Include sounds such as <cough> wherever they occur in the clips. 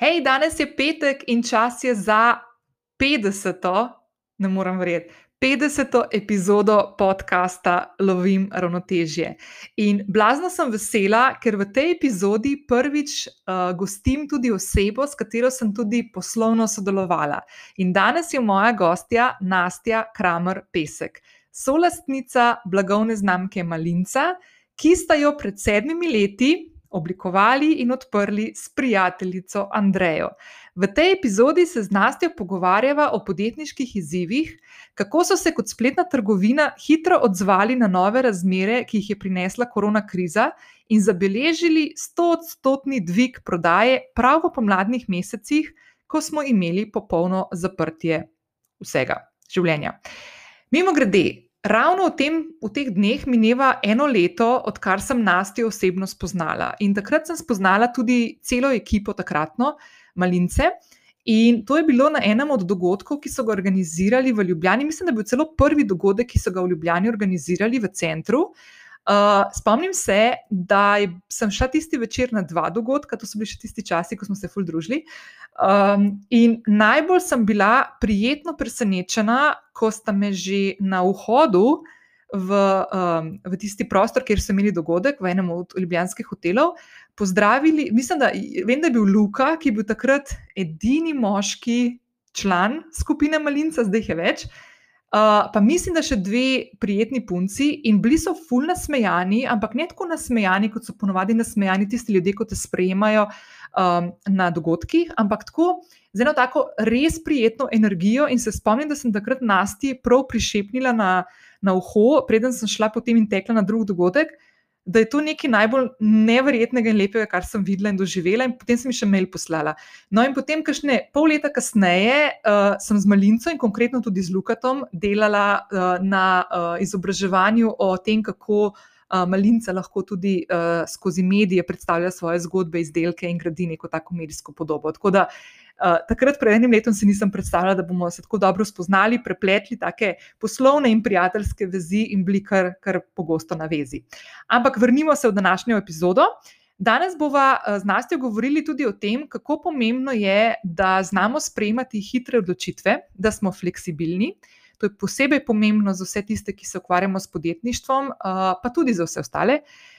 Hej, danes je petek in čas je za 50. ne morem verjeti. 50. epizodo podcasta Lovim ravnotežje. In blazno sem vesela, ker v tej epizodi prvič uh, gostim tudi osebo, s katero sem tudi poslovno sodelovala. In danes je moja gostja Nastja Kramer Pesek, solastnica blagovne znamke Malinca, ki sta jo pred sedmimi leti oblikovali in odprli s prijateljico Andrejo. V tej epizodi se z Nastjo pogovarjava o podjetniških izzivih, kako so se kot spletna trgovina hitro odzvali na nove razmere, ki jih je prinesla korona kriza, in zabeležili 100-odstotni dvig prodaje prav v pomladnih mesecih, ko smo imeli popolno zaprtje vsega življenja. Mimo grede, Ravno v, tem, v teh dneh mineva eno leto, odkar sem Nastjo osebno spoznala. In takrat sem spoznala tudi celo ekipo, takratno, Malince. In to je bilo na enem od dogodkov, ki so ga organizirali v Ljubljani. Mislim, da je bil celo prvi dogodek, ki so ga v Ljubljani organizirali v centru. Uh, spomnim se, da je, sem šla tisti večer na dva dogodka, to so bili še tisti časi, ko smo se ful družili. Uh, Um, in najbolj sem bila prijetno presenečena, ko sta me že na vhodu v, um, v tisti prostor, kjer so imeli dogodek, v enem od ljubljanskih hotelov, pozdravili. Mislim, da, vem, da je bil Luka, ki je bil takrat edini moški član skupine Malinca, zdaj je več. Uh, pa mislim, da še dve prijetni punci in bili so fulno nasmejani, ampak ne tako nasmejani, kot so ponovadi nasmejani tisti ljudje, ki te sprejemajo um, na dogodkih, ampak tako z eno tako res prijetno energijo. In se spomnim, da sem takrat nasti prav prišepnila na, na uho, preden sem šla potem in tekla na drug dogodek. Da je to nekaj najbolj neverjetnega in lepega, kar sem videla in doživela, in potem sem jim še mail poslala. No, in potem, kašne, pol leta kasneje, uh, sem z Malinco in konkretno tudi z Lukatom delala uh, na uh, izobraževanju o tem, kako uh, malinca lahko tudi uh, skozi medije predstavlja svoje zgodbe, izdelke in gradi neko tako medijsko podobo. Tako da uh, takrat, pred enim letom, si nisem predstavljala, da bomo se tako dobro spoznali, prepletli take poslovne in prijateljske vezi in bili kar, kar pogosto na vezi. Ampak vrnimo se v današnjo epizodo. Danes bomo z Nastjo govorili tudi o tem, kako pomembno je, da znamo sprejemati hitre odločitve, da smo fleksibilni, uh, To je posebej pomembno za vse tiste, ki se ukvarjamo s podjetništvom, pa tudi za vse ostale.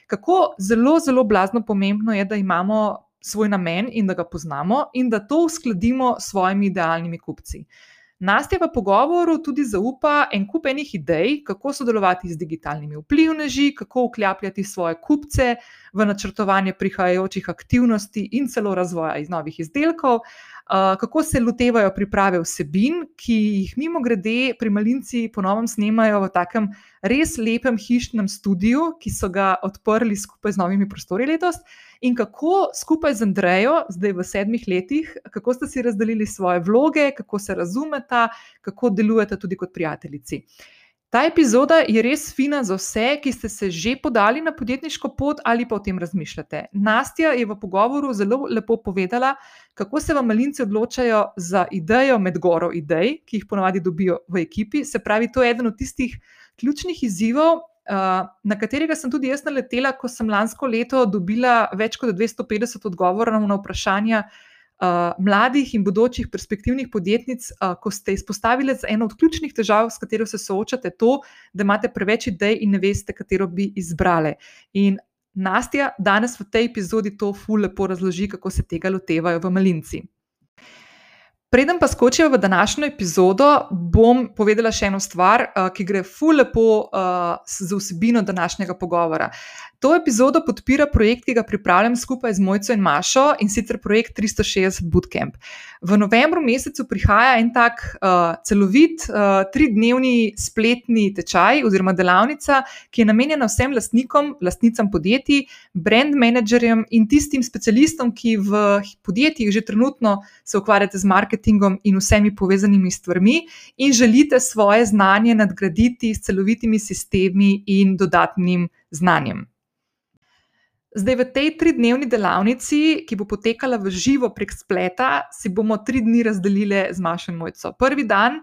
Kako zelo, zelo blazno pomembno je, da imamo svoj namen in da ga poznamo, in da to uskladimo s svojimi idealnimi kupci. Nastja v pogovoru tudi zaupa en kup enih idej, kako sodelovati z digitalnimi vplivneži, kako vkljapljati svoje kupce v načrtovanje prihajajočih aktivnosti in celo razvoja iz novih izdelkov, kako se lotevajo priprave vsebin, ki jih mimo grede pri Malinci ponovno snemajo v takem res lepem hišnem studiu, ki so ga odprli skupaj z novimi prostori letos. In kako skupaj z Andrejo, zdaj v sedmih letih, kako ste si razdelili svoje vloge, kako se razumete, kako delujete tudi kot prijateljici. Ta epizoda je res fina za vse, ki ste se že podali na podjetniško pot ali pa o tem razmišljate. Nastja je v pogovoru zelo lepo povedala, kako se vam malinci odločajo za idejo med goro idej, ki jih ponovadi dobijo v ekipi. Se pravi, to je eden od tistih ključnih izzivov, na katerega sem tudi jaz naletela, ko sem lansko leto dobila več kot 250 odgovorov na vprašanja uh, mladih in bodočih perspektivnih podjetnic, uh, ko ste izpostavili za eno od ključnih težav, s katero se soočate, to, da imate preveč idej in ne veste, katero bi izbrali. In Nastja danes v tej epizodi to ful lepo razloži, kako se tega lotevajo v malinci. Preden pa skočijo v današnjo epizodo, bom povedala še eno stvar, ki gre ful lepo z vsebino današnjega pogovora. To epizodo podpira projekt, ki ga pripravljam skupaj z Mojco in Mašo in sicer projekt 360 Bootcamp. V novembru mesecu prihaja en tak uh, celovit, uh, tridnevni spletni tečaj oziroma delavnica, ki je namenjena vsem lastnikom, lastnicam podjetij, brand menedžerjem in tistim specialistom, ki v podjetjih že trenutno se ukvarjate z marketingom in vsemi povezanimi stvarmi in želite svoje znanje nadgraditi s celovitimi sistemi in dodatnim znanjem. Zdaj, v tej tridnevni delavnici, ki bo potekala v živo prek spleta, si bomo tri dni razdelili z Mašo in Mojco. Prvi dan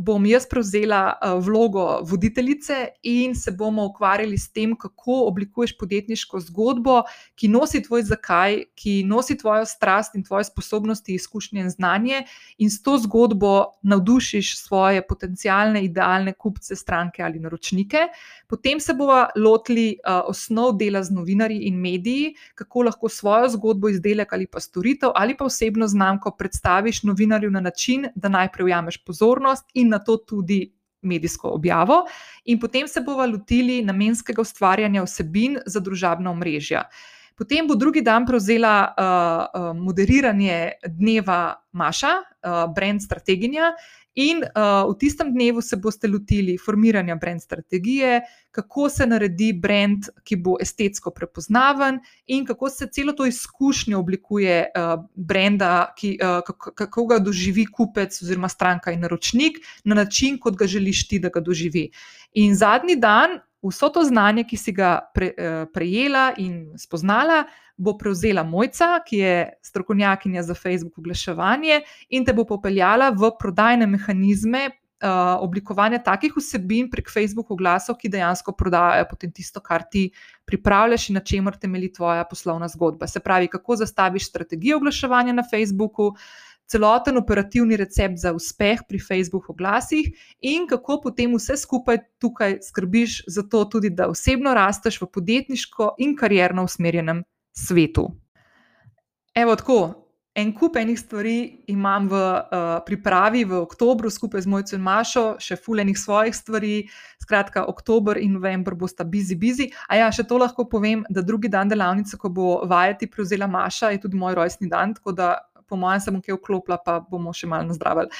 bom jaz prevzela uh, vlogo voditeljice in se bomo ukvarjali s tem, kako oblikuješ podjetniško zgodbo, ki nosi tvoj zakaj, ki nosi tvojo strast in tvoje sposobnosti, izkušnje in znanje, in s to zgodbo navdušiš svoje potencijalne, idealne kupce, stranke ali naročnike. Potem se bomo lotili uh, osnov dela z novinarji in mediji, kako lahko svojo zgodbo, izdelek ali pa storitev ali pa osebno znamko predstaviš novinarju na način, da najprej ujameš pozornost in na to tudi medijsko objavo, in potem se bomo lotili namenskega ustvarjanja vsebin za družabna omrežja. Potem bo drugi dan prevzela uh, uh, moderiranje dneva Maša, uh, brand strateginja, In uh, v tistem dnevu se boste lotili formiranja brand strategije, kako se naredi brand, ki bo estetsko prepoznaven, in kako se celo to izkušnjo oblikuje uh, brenda, ki, uh, kako, kako ga doživi kupec oziroma stranka in naročnik, na način, kot ga želiš ti, da ga doživi. In zadnji dan, vso to znanje, ki si ga pre, prejela in spoznala, bo prevzela Mojca, ki je strokovnjakinja za Facebook oglaševanje in te bo popeljala v prodajne mehanizme. Uh, oblikovanje takih vsebin prek Facebook oglasov, ki dejansko prodajajo potem tisto, kar ti pripravljaš in na čemer temelji tvoja poslovna zgodba. Se pravi, kako zastaviš strategijo oglaševanja na Facebooku, celoten operativni recept za uspeh pri Facebook oglasih in kako potem vse skupaj tukaj skrbiš za to, tudi da osebno rasteš v podjetniško in karjerno usmerjenem svetu. Evo, tako, en kup enih stvari imam v uh, pripravi v oktobru, skupaj z mojcem Mašo, še fulejnih svojih stvari. Skratka, oktober in november bosta busy, busy. A ja, še to lahko povem, da drugi dan delavnice, ko bo vajeti prevzela Maša, je tudi moj rojstni dan, tako da po mojem se bom kaj vklopila, pa bomo še malo nazdravili.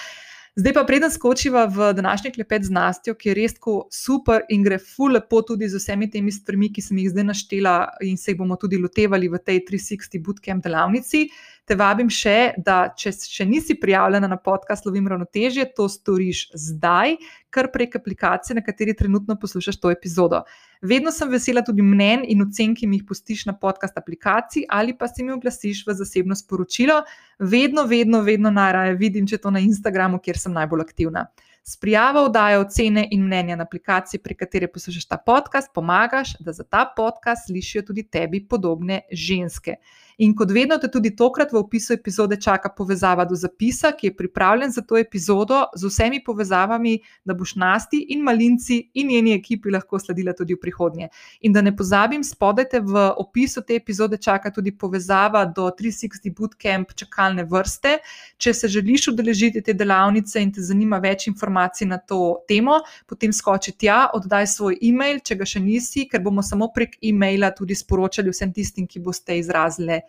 Zdaj pa preden skočiva v današnji klepet z Nastjo, ki je res tako super in gre ful lepo tudi z vsemi temi stvarmi, ki sem jih zdaj naštela in se jih bomo tudi lotevali v tej 360 Bootcamp delavnici te vabim še, da če še nisi prijavljena na podcast Lovim ravnotežje, to storiš zdaj, kar prek aplikacije, na kateri trenutno poslušaš to epizodo. Vedno sem vesela tudi mnen in ocen, ki mi jih pustiš na podcast aplikaciji ali pa si mi oglasiš v zasebno sporočilo. Vedno, vedno, vedno najraje vidim, če to na Instagramu, kjer sem najbolj aktivna. S prijavo vdajo ocene in mnenja na aplikaciji, pri kateri poslušaš ta podcast, pomagaš, da za ta podcast slišijo tudi tebi podobne ženske. In kot vedno, te tudi tokrat v opisu epizode čaka povezava do zapisa, ki je pripravljen za to epizodo, z vsemi povezavami, da boš nasti in malinci in njeni ekipi lahko sledila tudi v prihodnje. In da ne pozabim, spodaj te v opisu te epizode čaka tudi povezava do 360 Bootcamp čakalne vrste. Če se želiš udeležiti te delavnice in te zanima več informacij na to temo, potem skoči tja, oddaj svoj e-mail, če ga še nisi, ker bomo samo prek e-maila tudi sporočali vsem tistim, ki boste izrazili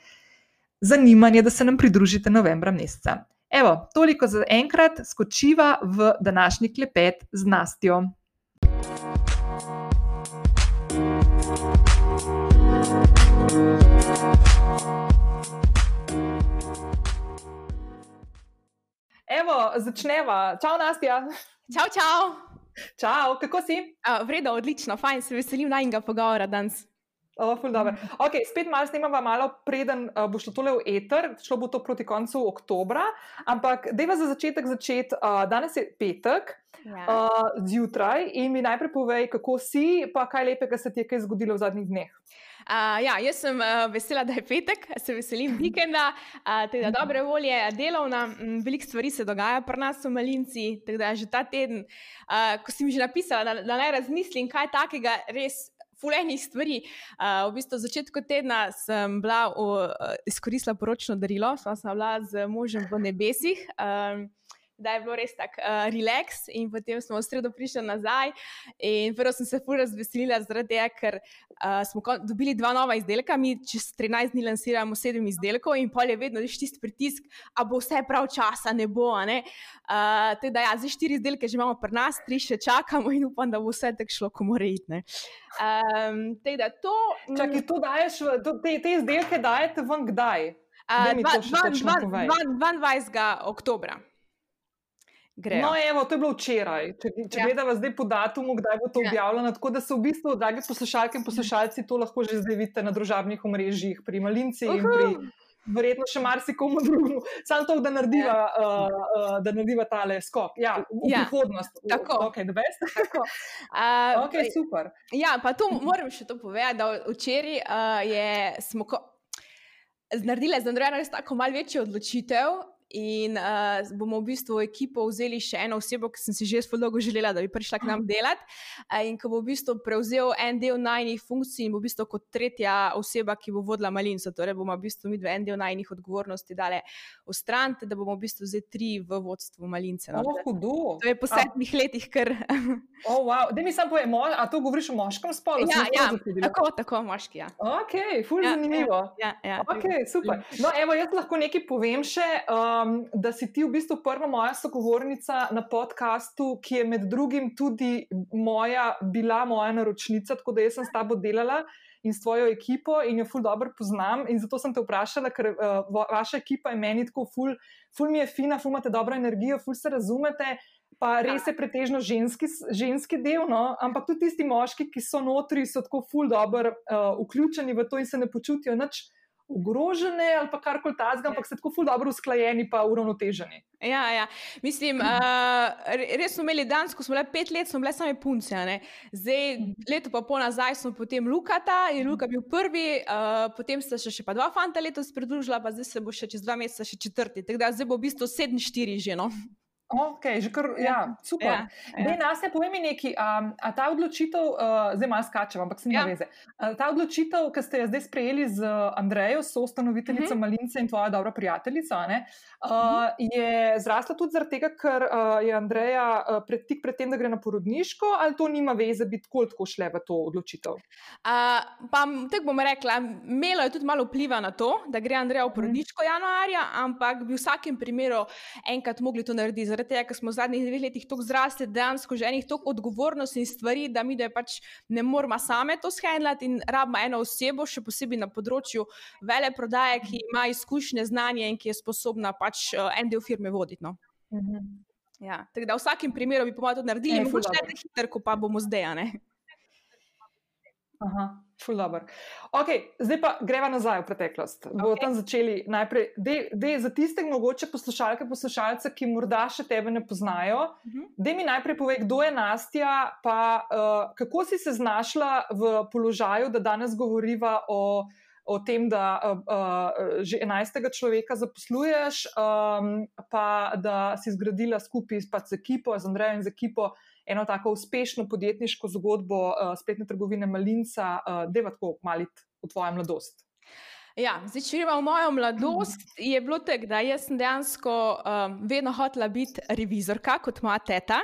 zanimanje, da se nam pridružite novembra meseca. Evo, toliko za enkrat, skočiva v današnji klepet z Nastjo. Evo, začneva. Čau, Nastja. Čau, čau. Čau, kako si? Uh, Vredo, odlično, fajn, se veselim najnega pogovora danes. Oh, okay, spet malo snimamo, malo preden uh, bo šlo tole v eter, šlo bo to proti koncu oktobra. Ampak, deva za začetek začeti. Uh, danes je petek, ja. uh, zjutraj, in mi najprej povej, kako si, pa kaj lepega se ti je kaj zgodilo v zadnjih dneh. Uh, ja, jaz sem uh, vesela, da je petek, se veselim <laughs> vikenda, uh, teda dobre volje, delovna. Veliko stvari se dogaja pri nas, v Malinci. Tako da že ta teden, uh, ko si mi že napisala, da, da naj razmislim, kaj takega res fulejnih stvari. Uh, v bistvu, v začetku tedna sem bila v, uh, izkoristila poročno darilo, sva bila z možem v nebesih. Um, Da je bilo res tako uh, relax, in potem smo v sredo prišli nazaj. Prvo sem se fully razveselila, zaradi tega, ker uh, smo dobili dva nova izdelka, mi čez 13 dni lansiramo sedem izdelkov, in pol je vedno tisti pritisk, a bo vse prav časa, ne bo. Ne? Uh, teda, ja, zdaj štiri izdelke že imamo pri nas, tri še čakamo in upam, da bo vse tako šlo, ko mora iti. Um, teda, to, Čakaj, to daješ, to, te, te izdelke dajete ven kdaj? Uh, 22. oktobra. Grejo. No, evo, to je bilo včeraj. Če, če ja. gledamo zdaj po datumu, kdaj bo to ja. objavljeno, tako da se v bistvu, dragi poslušalke in poslušalci, to lahko že zdaj vidite na družabnih omrežjih, pri Malinci uh -huh. in pri verjetno še marsikomu <laughs> drugemu, samo to, da narediva, ja. uh, uh, da narediva tale skok. Ja, v ja. prihodnost. Tako. Okay, <laughs> tako. Uh, okay, super. Ja, pa to moram še to povedati, da včeraj uh, je smo. Naredili smo z Andrejem tako malo večjo odločitev, In uh, bomo v bistvu v ekipo vzeli še eno osebo, ki sem si že zelo dolgo želela, da bi prišla k nam delati. Uh, in ko bo v bistvu prevzel en del najnih funkcij, in bo v bistvu kot tretja oseba, ki bo vodila malinco. Torej bomo v bistvu mi dve en del najnih odgovornosti dali v stran, da bomo v bistvu zdaj tri v vodstvu malince. No? Oh, to je po sedmih letih, ker. <laughs> oh, wow. Da mi samo povem, a to govoriš o moškem spolu? Ja, ja tako, tako, moški. Ja. Ok, fulj ja, zanimivo. Ja, ja, ja, ok, super. No, evo, jaz lahko nekaj povem še. Um, um, da si ti v bistvu prva moja sogovornica na podkastu, ki je med drugim tudi moja, bila moja naročnica, tako da sem s tabo delala in s tvojo ekipo in jo ful dobro poznam. In zato sem te vprašala, ker uh, vaša ekipa je meni tako ful, ful mi je fina, ful imate dobro energijo, ful se razumete. Pa res je pretežno ženski, ženski del, no? ampak tudi tisti moški, ki so notri, so tako ful dobro uh, vključeni v to in se ne počutijo nič ogrožene ali pa kar koli tazga, ampak so tako ful dobro usklajeni in uravnoteženi. Ja, ja. Mislim, <clears throat> uh, res smo imeli danes, ko smo bili pet let, smo bile same punce. Zdaj, leto pa pol nazaj smo potem Lukata in Luka bil prvi, uh, potem sta še, še pa dva fanta letos pridružila, pa zdaj se bo še čez dva meseca še četrti. Tako da zdaj bo v bistvu sedem, štiri že. No? Ok, že kar, ja, ja super. Ja, ja. Nas je povemi neki, a, a ta odločitev, uh, zdaj malo skačem, ampak se mi ja. veze. A, ta odločitev, ki ste jo zdaj sprejeli z Andrejo, so ustanoviteljica uh mhm. -huh. Malince in tvoja dobra prijateljica, ne, uh, uh -huh. je zrasla tudi zaradi tega, ker uh, je Andreja uh, pred, tik pred tem, da gre na porodniško, ali to nima veze, biti tako tako šle v to odločitev? Uh, pa tako bom rekla, imelo je tudi malo vpliva na to, da gre Andreja v mhm. porodniško uh -huh. januarja, ampak bi v vsakem primeru enkrat mogli to narediti zaradi tega, ker smo v zadnjih dveh letih tako zrasli, dejansko že enih toliko odgovornosti in stvari, da mi da pač ne moramo same to shendlati in rabimo eno osebo, še posebej na področju vele prodaje, ki ima izkušnje, znanje in ki je sposobna pač uh, en del firme voditi. No. Mhm. Ja, tako da v vsakem primeru bi pomagali to narediti, in mogoče ne hitro, pa bomo zdaj. Aha, ful dobro. Okay, zdaj pa greva nazaj v preteklost. Bomo okay. tam začeli najprej. Dej, dej, za tiste, mogoče poslušalke, poslušalce, ki morda še tebe ne poznajo, uh mhm. -huh. da mi najprej povej, kdo je Nastja, pa uh, kako si se znašla v položaju, da danes govoriva o. O tem, da uh, uh, že 11. človeka zaposluješ, um, pa da si zgradila skupaj s ekipo, z Andrejem in z ekipo, uh, eno tako uspešno podjetniško zgodbo uh, spletne trgovine Malinca, uh, je tako malit v tvojo mladosti. Ja, zdaj, če v mojo mladosti, je bilo tako, da sem dejansko um, vedno hotela biti revizorka kot moja teta.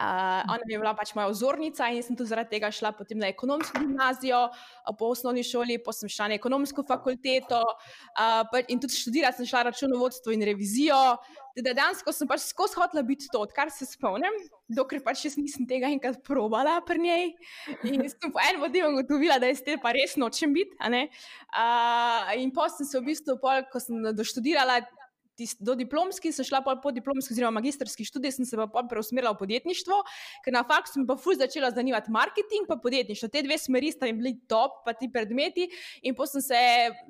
Uh, ona je bila pač moja ozornica in sem tu zaradi tega šla potem na ekonomsko gimnazijo, po osnovni šoli, pa sem šla na ekonomsko fakulteto uh, in tudi študirala sem šla računovodstvo in revizijo. Da dejansko sem pač skozi hotela biti to, kar se spomnim, dokler pač jaz nisem tega enkrat probala pri njej. In sem po enem dnevu ugotovila, da je s tem pa res nočem biti. Uh, in potem sem se v bistvu, pol, ko sem doštudirala do diplomski, sem šla po diplomski, oziroma magistrski študij, sem se pa preusmerila v podjetništvo, ker na faktu sem pa fulj začela zanimati marketing in podjetništvo. Te dve smeri sta mi bili top, pa ti predmeti. In potem sem se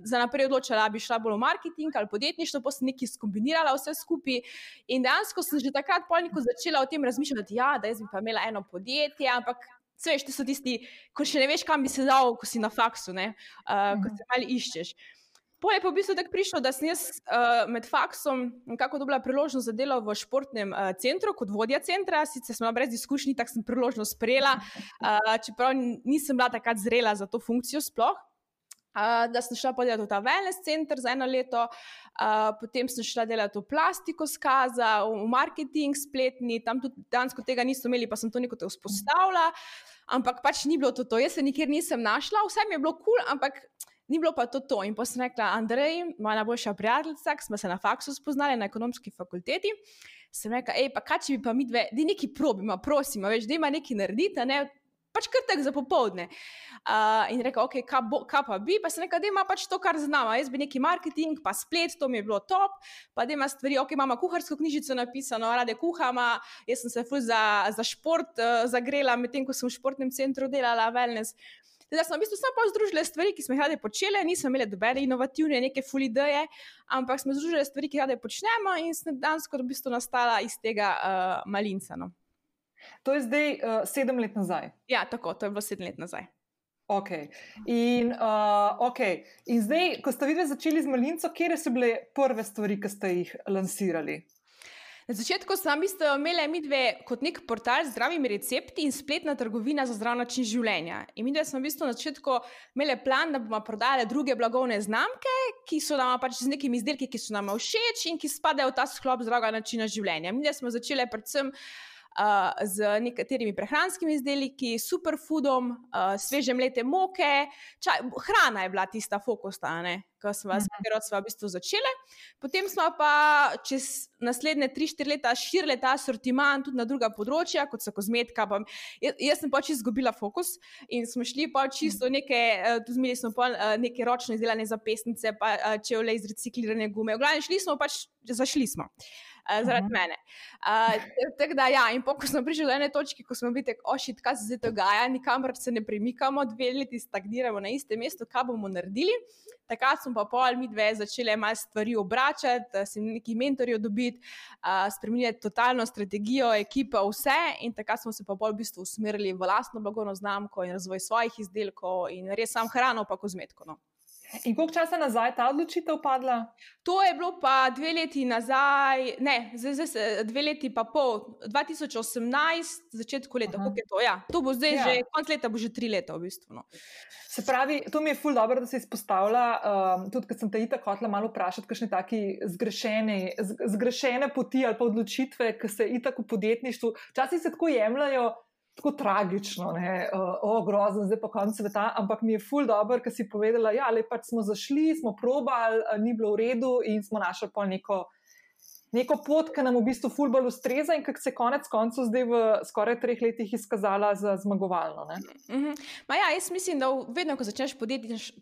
za naprej odločila, da bi šla bolj v marketing ali podjetništvo, pa sem nekaj skombinirala vse skupaj. In dejansko sem že takrat polniko začela o tem razmišljati, ja, da jaz bi pa imela eno podjetje, ampak. Veš, to so tisti, ko še ne veš, kam bi se dal, ko si na faksu, uh, ko se malo iščeš. Uh, Poje pa v bistvu tako prišlo, da sem jaz uh, med faksom nekako dobila priložnost za delo v športnem uh, centru kot vodja centra. Sicer sem bila brez izkušnji, tako sem priložnost sprejela, uh, čeprav nisem bila takrat zrela za to funkcijo sploh. Uh, da sem šla delati v ta wellness center za eno leto, uh, potem sem šla delati v plastiko skaza, v marketing spletni, tam tudi danes tega nismo imeli, pa sem to neko te vzpostavila, ampak pač ni bilo to. to. Jaz se nikjer nisem našla, vse mi je bilo kul, cool, ampak Ni bilo pa to to. In pa sem rekla, Andrej, moja najboljša prijateljica, ki smo se na faksu spoznali na ekonomski fakulteti. Sem rekla, hej, pa kaj če bi pa mi dve, da nekaj probimo, prosim, veš, da ima nekaj narediti, ne? pač krtek za popoldne. Uh, in rekel, ok, kaj, kaj pa bi, pa sem rekel, da ima pač to, kar znamo. Jaz bi neki marketing, pa splet, to mi je bilo top, pa da ima stvari, ok, imamo kuharsko knjižico napisano, rade kuhama, jaz sem se fuz za, za šport uh, zagrela, medtem ko sem v športnem centru delala, wellness. Da smo v bistvu samo združili stvari, ki smo jih radi počeli, nismo imeli dobene inovativne, neke full ideje, ampak smo združili stvari, ki jih radi počnemo in sem danes kot v bistvu nastala iz tega uh, malinca. No. To je zdaj uh, sedem let nazaj. Ja, tako, to je bilo sedem let nazaj. Okay. In, uh, okay. In zdaj, ko ste videli, začeli z malinco, kje so bile prve stvari, ki ste jih lansirali? Na začetku smo imeli mi dve kot nek portal z zdravimi recepti in spletna trgovina za zdrav način življenja. In mi dve smo v bistvu na začetku imeli plan, da bomo prodali druge blagovne znamke, ki so nam pač z nekimi izdelki, ki so nam všeč in ki spadajo v ta sklop zdravega načina življenja. Mi dve smo začeli predvsem z nekaterimi prehranskimi izdelki, superfoodom, uh, sveže mlete moke. Čaj, hrana je bila tista fokusna, ki smo jo mhm. v bistvu začeli. Potem smo pa čez naslednje 3-4 leta širili ta sortiment tudi na druga področja, kot so kozmetika. Pa, jaz, jaz sem pač izgubila fokus in smo šli pa čisto neke, tudi imeli smo pa neke ročno izdelane zapestnice, pa če vle iz reciklirane gume. V glavnem šli smo pač, zašli smo. Uh, uh, zaradi uh -huh. mene. Uh, da, ja, in ko smo prišli do ene točke, ko smo bili tako ošit, kaj se zdaj dogaja, nikamor se ne premikamo, dve leti stagniramo na istem mestu, kaj bomo naredili. Takrat smo pa pol, mi dve, začeli malo stvari obračati, se neki mentorji dobiti, uh, spremeniti totalno strategijo, ekipa, vse. In takrat smo se pa bolj v bistvu usmerili v lastno blagovno znamko in razvoj svojih izdelkov in res sam hrano, pa kozmetiko. No. In koliko časa nazaj je ta odločitev padla? To je bilo pa dve leti nazaj, ne, zdaj, zdaj, dve leti pa pol, 2018, začetku leta, kako je to. Ja, to bo zdaj ja. že, konc leta bo že tri leta v bistvu. No. Se pravi, to mi je ful dobro, da se izpostavlja, um, tudi ker sem te itak hotela malo vprašati, kakšne taki zgrešene, zgrešene poti ali pa odločitve, ki se itak v podjetništvu, včasih se tako jemljajo tako tragično, ne, uh, o, grozno, zdaj pa konec sveta, ampak mi je ful dobro, ker si povedala, da ja, pač smo zašli, smo probali, ni bilo v redu in smo našli pa neko. Neko pot, ki nam v bistvu fulbalo ustreza, in ki se konec koncev zdaj v skoraj treh letih izkazala za zmagovalno. Mm -hmm. ja, jaz mislim, da vedno, ko začneš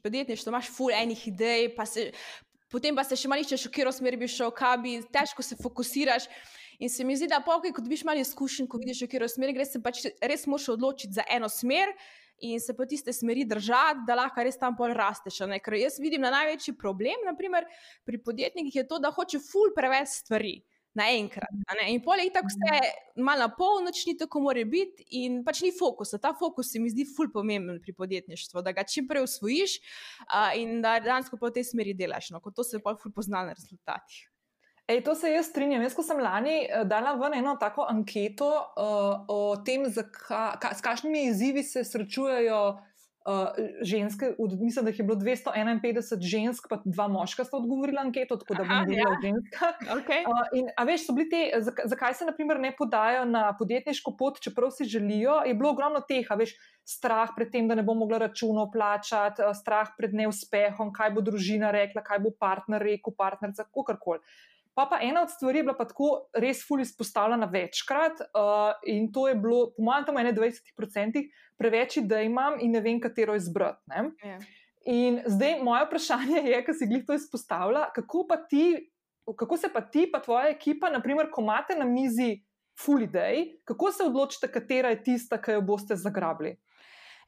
podjetništvo, imaš ful enih idej, pa se, potem pa se še malo iščeš, v katero smer bi šel, kaj bi, težko se fokusiraš. In se mi zdi, da pa, ko dobiš malo izkušenj, ko vidiš, v katero smer greš, se pač res moraš odločiti za eno smer in se po tiste smeri držati, da lahko res tam pol rasteš. Ker jaz vidim na največji problem, naprimer pri podjetnikih, je to, da hoče ful preveč stvari. Naenkrat. In poleg tega, vse je malo na pol, noč ni tako, mora biti, in pač ni fokusa. Ta fokus se mi zdi ful pomemben pri podjetništvu, da ga čim prej usvojiš uh, in da dejansko po tej smeri delaš, no, to se pa ful pozna na rezultatih. Ej, to se jaz strinjam. Jaz, ko sem lani uh, dala ven eno tako anketo uh, o tem, ka, ka, s kakšnimi izzivi se srečujejo uh, ženske, od, mislim, da jih je bilo 251 žensk, pa dva moška sta odgovorila anketo, tako da bom bila ja. ženska. <laughs> Okay. Uh, in, a veš, so bili te, zakaj se naprimer ne podajo na podjetniško pot, čeprav si želijo, je bilo ogromno teh, a veš. Strah pred tem, da ne bo mogla računov plačati, strah pred neuspehom, kaj bo družina rekla, kaj bo partner rekel, partnerca, kako koli. Pa, pa ena od stvari je bila pa tako res fully izpostavljena večkrat uh, in to je bilo, po mojem, tam 21%, preveč, da imam in ne vem, katero izbrati. Yeah. Ja. In zdaj moje vprašanje je, ker si jih to izpostavlja, kako, ti, kako se pa ti, pa tvoja ekipa, naprimer, ko imate na mizi fully day, kako se odločite, katera je tista, ki jo boste zagrabili.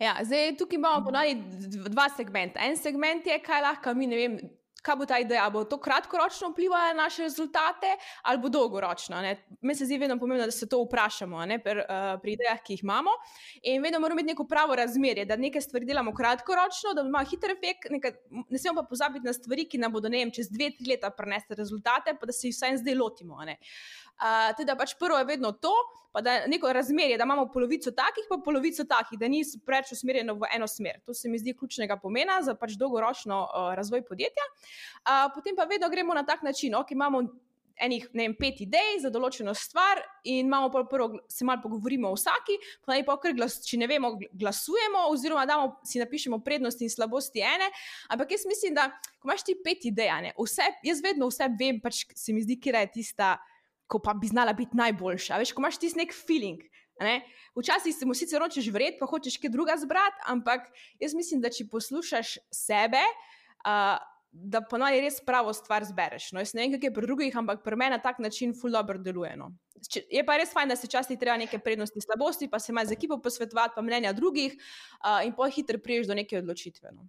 Ja, zdaj, tukaj imamo ponovno dva segmenta. En segment je, kaj lahko mi, ne vem, kaj bo ta ideja, bo to kratkoročno vplivalo na naše rezultate ali bo dolgoročno. Meni se zdi vedno pomembno, da se to vprašamo ne, per, uh, pri idejah, ki jih imamo. In vedno moramo imeti neko pravo razmerje, da nekaj stvari delamo kratkoročno, da ima hiter efekt, nekaj, ne smemo pa pozabiti na stvari, ki nam bodo vem, čez dve, tri leta prenesti rezultate, pa da se jih vsaj zdaj lotimo. Uh, teda pač prvo je vedno to, da je neko razmerje, da imamo polovico takih, pa polovico takih, da ni preveč usmerjeno v eno smer. To se mi zdi ključnega pomena za pač dolgoročno uh, razvoj podjetja. Uh, potem pa vedno gremo na tak način, ok, imamo. Enih vem, pet idej za določeno stvar, in imamo prvo, se malo pogovorimo o vsaki, pa naj pa kar glas, če ne vemo, glasujemo, oziroma damo, si napišemo prednosti in slabosti ene. Ampak jaz mislim, da ko imaš ti pet idej, ne, vse, jaz vedno vse vem, pač se mi zdi, kje je tista ko pa bi znala biti najboljša. Veš, ko imaš ti nek feeling. Ne? Včasih se mu sicer ročeš vred, pa hočeš kaj druga zbrati, ampak jaz mislim, da če poslušaš sebe, uh, da ponovadi res pravo stvar zbereš. No, jaz ne vem, kako je pri drugih, ampak pri meni na tak način ful dobro deluje. No. Je pa res fajn, da se včasih treba neke prednosti, slabosti, pa se ima z ekipo posvetovati, pa mnenja drugih uh, in pa hitro priješ do neke odločitve. No.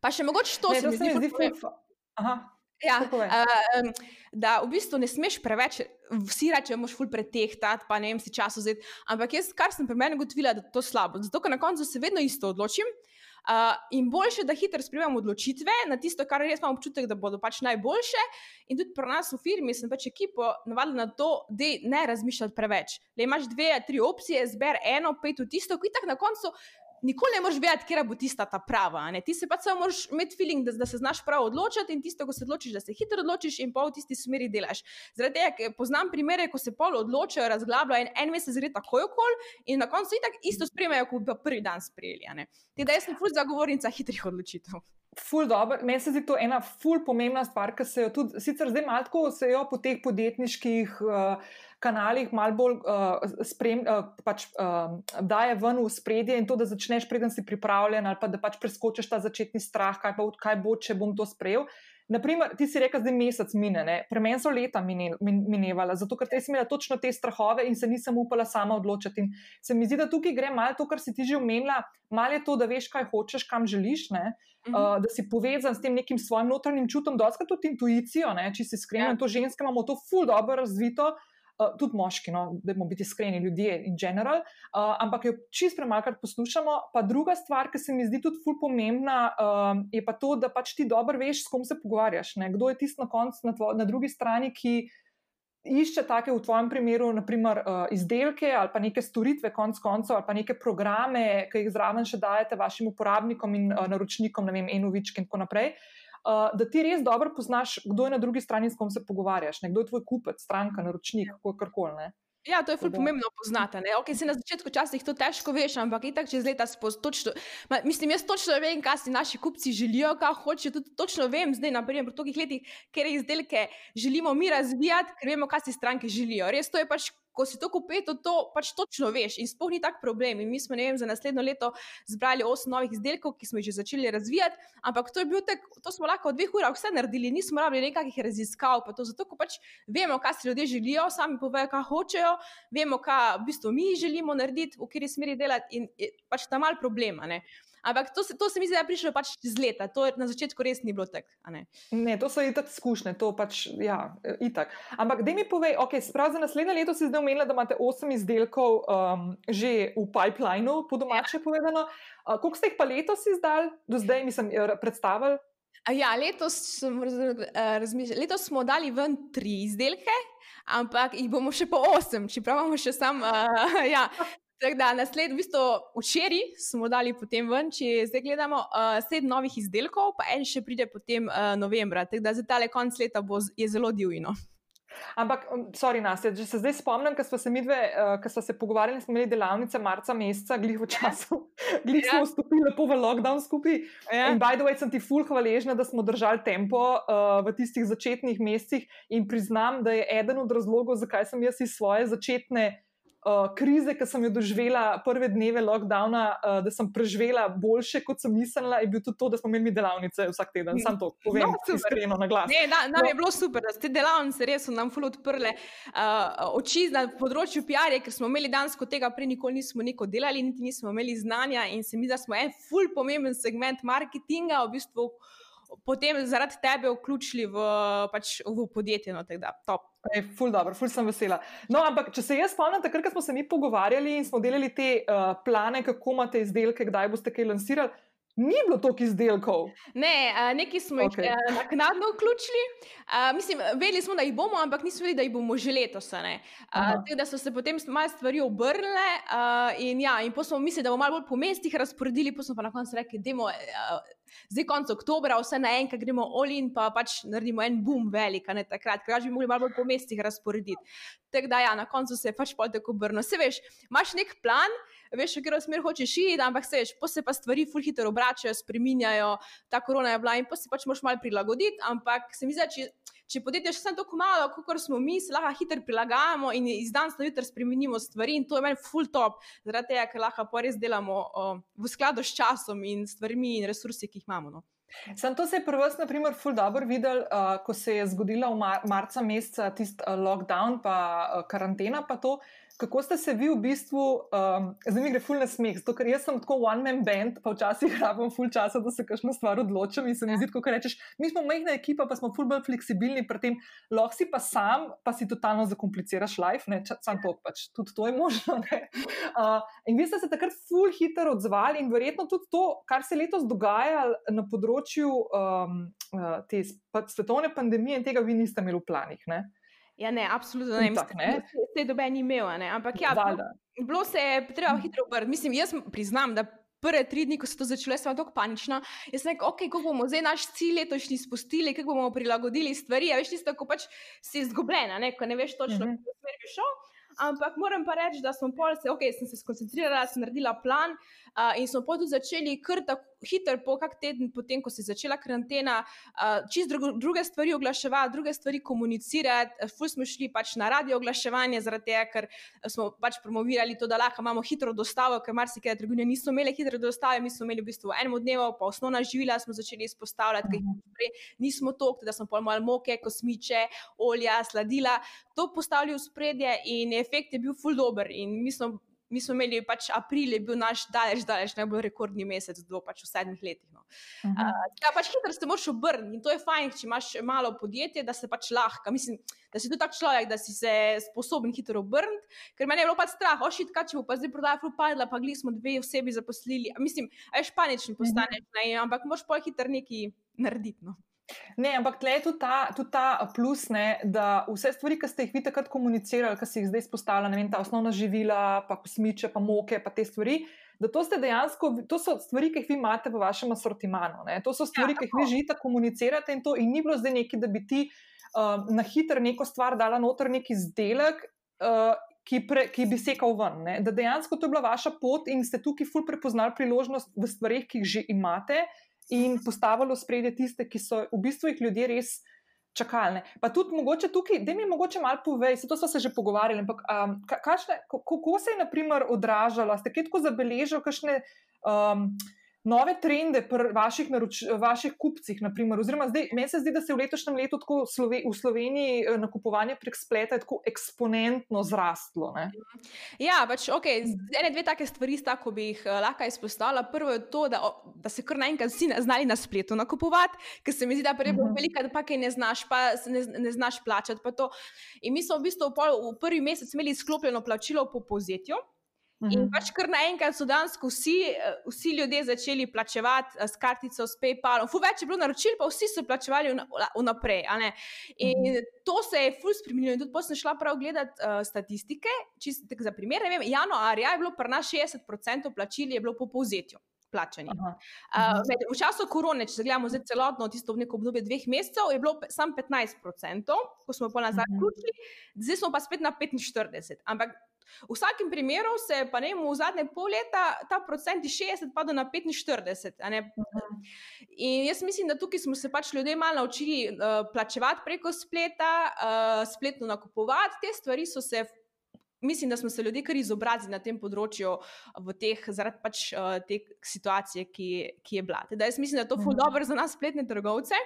Pa še mogoče to, Ne, se mi zdi, ful ful. Aha. Ja, Tako uh, da v bistvu ne smeš preveč, vsi rečejo, moš ful pretehtati, pa ne vem si čas vzeti. Ampak jaz, kar sem pri meni ugotovila, da je to slabo. Zato, ker na koncu se vedno isto odločim. Uh, in boljše, da hitro sprejemam odločitve na tisto, kar res imam občutek, da bodo pač najboljše. In tudi pri nas v firmi sem pač ekipo navadila na to, da ne razmišljati preveč. Le imaš dve, tri opcije, zber eno, pet v tisto, ki tak na koncu. Nikoli ne moreš vedeti, kera bo tista ta prava. Ti se pač samo moraš imeti feeling, da, da se znaš prav odločiti in tisto, ko se odločiš, da se hitro odločiš in pa v tisti smeri delaš. Zaradi tega, poznam primere, ko se pol odločijo, razglabljajo in en mesec gre takoj okol in na koncu itak isto sprejmejo, kot bi prvi dan sprejeli. Te da jaz sem ful zagovornica hitrih odločitev. Ful dobro. Meni se zdi to ena ful pomembna stvar, ki se jo tudi, sicer zdaj malo tako se jo po teh podjetniških uh, kanalih malo bolj uh, sprem, uh, pač, uh, daje ven v spredje in to, da začneš, preden si pripravljen, ali pa da pač preskočiš ta začetni strah, kaj, pa, kaj bo, če bom to sprejel. Naprimer, ti si rekel, da je mesec mine, ne? pri meni so leta mine, min, minevala, zato ker sem imela točno te strahove in se nisem upala sama odločiti. In se mi zdi, da tukaj gre malo to, kar si ti že omenila, malo je to, da veš, kaj hočeš, kam želiš. Ne? Mhm. uh, da si povezan s tem nekim svojim notranjim čutom, doskrat tudi intuicijo, ne, če si iskren. Ja. To ženske imamo to ful dobro razvito. Uh, tudi moški, no, da bomo biti iskreni, ljudje in general, uh, ampak jo čist premalkrat poslušamo. Pa druga stvar, ki se mi zdi tudi ful pomembna, uh, je pa to, da pač ti dobro veš, s kom se pogovarjaš. Ne? Kdo je tisti na koncu, na, na drugi strani, ki išče take, v tvojem primeru, naprimer, uh, izdelke ali pa neke storitve, konc koncev, ali pa neke programe, ki jih zraven še dajete vašim uporabnikom in uh, naročnikom, ne vem, enovički in tako naprej. Uh, da ti res dobro poznaš, kdo je na drugi strani, s kom se pogovarjaš, ne? kdo je tvoj kupec, stranka, naročnik, kakorkoli. ne. Ja, to je ful pomembno poznati. Okay, se na začetku časih to težko veš, ampak itak čez leta spoz, točno, ma, mislim, jaz točno vem, kaj si naši kupci želijo, kaj hočejo. Tudi točno vem, zdaj, naprimer, po tolikih letih, ker izdelke želimo mi razvijati, ker vemo, kaj si stranke želijo. Res to je pač. Ko si to kupeto, to pač točno veš in sploh ni tak problem. In mi smo, vem, za naslednjo leto zbrali osem novih izdelkov, ki smo jih že začeli razvijati, ampak to tek, to smo lahko v dveh urah vse naredili, nismo rabili nekakšnih raziskav, pa to zato, ko pač vemo, kaj si ljudje želijo, sami povejo, kaj hočejo, vemo, kaj v bistvu mi želimo narediti, v kateri smeri delati, in pač ta mal problema. Ne? Ampak to se, to se mi zdi, da je prišlo pač z leta, to na začetku res ni bilo tako. a ne. Ne, to so itak izkušnje, to pač, ja, itak. Ampak, da mi povej, ok, sprav za naslednje leto si zdaj omenila, da imate osem izdelkov um, že v pipelineu, po domače ja. povedano. Uh, koliko ste jih pa letos izdali, do zdaj, mislim, eh, predstavili? A Ja, letos, sem raz- eh, letos smo dali ven tri izdelke, ampak jih bomo še po osem, čeprav imamo še sam. Uh, <laughs> ja. Tako da, naslednji, v bistvu včeraj smo dali potem ven, če zdaj gledamo, uh, sedem novih izdelkov, pa en še pride potem uh, novembra. Tako da za tale konc leta bo, je zelo divino. Ampak, um, sorry, nas, če se zdaj spomnim, ko smo se mi dve, uh, ko smo se pogovarjali, smo imeli delavnice marca meseca, glih v času, <laughs> glih Ja. smo vstopili lepo v lockdown skupaj. Ja. In by the way, sem ti ful hvaležna, da smo držali tempo uh, v tistih začetnih mesecih in priznam, da je eden od razlogov, zakaj sem jaz iz svoje začetne uh, krize, ki sem jo doživela prve dneve lockdowna, uh, da sem preživela boljše, kot sem mislila, je bil tudi to, da smo imeli delavnice vsak teden. Sam to povem No, iskreno na glas. Ne, na, nam No. je bilo super, da ste delavnice res nam ful odprle uh, oči na področju PR-ja, ker smo imeli dansko tega prej nikoli nismo neko delali, niti nismo imeli znanja in se mi zdi, da smo en ful pomemben segment marketinga v bistvu potem zaradi tebe vključili v, pač, v podjetje. No, da, top. Ej, ful dobro, ful sem vesela. No, ampak če se jaz spomnim, takrat smo se mi pogovarjali in smo delali te uh, plane, kako imate izdelke, kdaj boste kaj lansirali, ni bilo toliko izdelkov. Ne, neki smo jih okay. naknadno vključili. Uh, mislim, vedeli smo, da jih bomo, ampak nismo vedeli, da jih bomo že letos. a tako da so se potem malo stvari obrnile uh, in, ja, in potem smo mislili, da bomo malo bolj po mestih razporedili, potem smo pa na koncu rekli, da zdaj konec oktobra, vse naenkrat gremo olin, pa pač naredimo en boom velik, a ne takrat, ker bi mogli malo bolj po mestih razporediti. Tako da, ja, na koncu se je pač pol tako obrnilo. Se veš, imaš nek plan, veš, v katero smer hočeš iti, ampak se veš, se pa stvari ful hitro obračajo, spreminjajo, ta korona je bila in se pač moraš malo prilagoditi, ampak se mi zdi, če, če podjetje še samo tako malo, kot smo mi, se lahko hitro prilagajamo in iz danes na jutro spremenimo stvari in to je meni full top, zaradi tega, ker lahko pa res delamo o, v skladu s časom in stvarmi in resursi, ki jih imamo. No. Sam to se je prvo, na primer, ful dobro videl, uh, ko se je zgodila v mar marca meseca tisti uh, lockdown, pa uh, karantena, pa to, kako ste se vi v bistvu, um, zdaj mi gre ful na smeh, zato ker jaz sem tako one man band, pa včasih <laughs> rabim ful časa, da se kakšno stvar odločim in se mi zdi, kot rečeš, mi smo majhna ekipa, pa smo ful bolj fleksibilni pri tem, lahko si pa sam, pa si totalno zakompliciraš life, ne, sam to pač, tudi to je <laughs> možno. Uh, in vi ste se takrat ful hitro odzvali in verjetno tudi to, kar se letos dogaja na področju um, uh, te svetovne pandemije in tega vi niste imeli v planih. Ne? Ja, ne, absolutno ne. Mislim, ne. Se je doben imel, ne. ampak ja, bilo, bilo se je treba hitro obrniti. Mislim, jaz priznam, da prve tri dni, ko so to začele, sem tako panična. Jaz sem rekel, ok, kako bomo zdaj naš cilj letošnji spustili, kako bomo prilagodili stvari. Ja, veš, tisto, ko pač si izgubljena, ne, ko ne veš točno, mm -hmm. kako smer bi šel. Ampak moram pa reči, da smo pol se, ok, sem se skoncentrirala, sem naredila plan uh, in smo potem začeli kar tako hitro, po kak teden, potem, ko se je začela karantena, uh, čist drugo, druge stvari oglaševati, druge stvari komunicirati. Ful smo šli pač na radio oglaševanje, zaradi tega, ker smo pač promovirali to, da lahko imamo hitro dostavo, ker marsikaj trgovine niso imeli hitre dostave, mi smo imeli v bistvu enem dnevu, pa osnovna živila smo začeli izpostavljati, ker jih prej nismo tok, da smo pol malo moke, kosmiče, olja, sladila. To postavili v spredje in efekt je bil ful dober in mi smo mi smo imeli pač april, je bil naš daleč, daleč najbolj rekordni mesec, do pač v sedmih letih. No. Uh -huh. uh, pač hitro se moraš obrniti in to je fajn, če imaš malo podjetje, da se pač lahko. Mislim, da si tudi tak človek, da si se sposoben hitro obrniti, ker me je bilo pač strah, ošit, kaj če bo pa zdaj prodajal frupadla, pa gli smo dve osebi zaposlili. Mislim, ajš panični postaneš, uh -huh. ampak moraš pa hitro nekaj narediti. No. Ne, ampak tle je tudi ta, tudi ta plus, ne, da vse stvari, ki ste jih vi takrat komunicirali, ki ste jih zdaj izpostavili, ne vem, ta osnovna živila, pa kosmiče, pa moke, pa te stvari. Da to, dejansko, to so stvari, ki jih vi imate v vašem asortimanu. Ne? To so stvari, ja, ki jih vi želite komunicirati, in to in ni bilo zdaj neki, da bi ti uh, na hitro neko stvar dala noter, neki izdelek, uh, ki, pre, ki bi sekal ven. Ne? Da dejansko to je bila vaša pot in ste tukaj ful prepoznali priložnost v stvarih, ki jih že imate in postavilo spredje tiste, ki so v bistvu jih ljudje res čakali. Pa tudi mogoče tukaj, da mi mogoče malo povej, se to smo se že pogovarjali, ampak um, kašne, kako se je naprimer odražalo, ste kaj tako zabeležili, kakšne. Um, nove trende pri vaših, naroč, vaših kupcih. Naprimer, oziroma, zdaj, meni se zdi, da se je v letošnjem letu Slove, v Sloveniji eh, nakupovanje prek spleta tako eksponentno zrastlo. Ne? Ja, pač, okay, ene dve take stvari sta, ko bi jih uh, lahko izpostavila. Prvo je to, da, da se kar naenkrat vsi znali na spletu nakupovati, ker se mi zdi, da prej bo mhm. velika, da pa kaj ne znaš, pa ne, ne znaš plačati. In mi smo v bistvu v, pol, v prvi mesec imeli sklopljeno plačilo po povzetju. In mhm. pač kar naenkrat so danes vsi, eh, vsi ljudje začeli plačevati eh, s kartico, s PayPalom. Fu več je bilo naročil, pa vsi so plačevali vnaprej. In mhm. to se je ful spremenilo. In tudi potem sem šla prav gledati uh, statistike. Čist, za primer, vem, januarja je bilo pri nas 60% plačil, je bilo po povzetju. Plačani. Uh, v času korone, če gledamo celotno tisto obdobje dveh mesecev, je bilo samo 15%, ko smo pa nazaj vključili, uh -huh. zdaj smo pa spet na 45%. Ampak V vsakem primeru se je pa ne, v zadnje pol leta ta procent iz 60 padel na 45. In jaz mislim, da tukaj smo se pač ljudje malo naučili uh, plačevati preko spleta, uh, spletno nakupovati. Te stvari so se. Mislim, da smo se ljudje kar izobrazili na tem področju, teh, zaradi pač, uh, te situacije, ki, ki je bila. Teda jaz mislim, da je to zelo mhm. dobro za nas, spletne trgovce.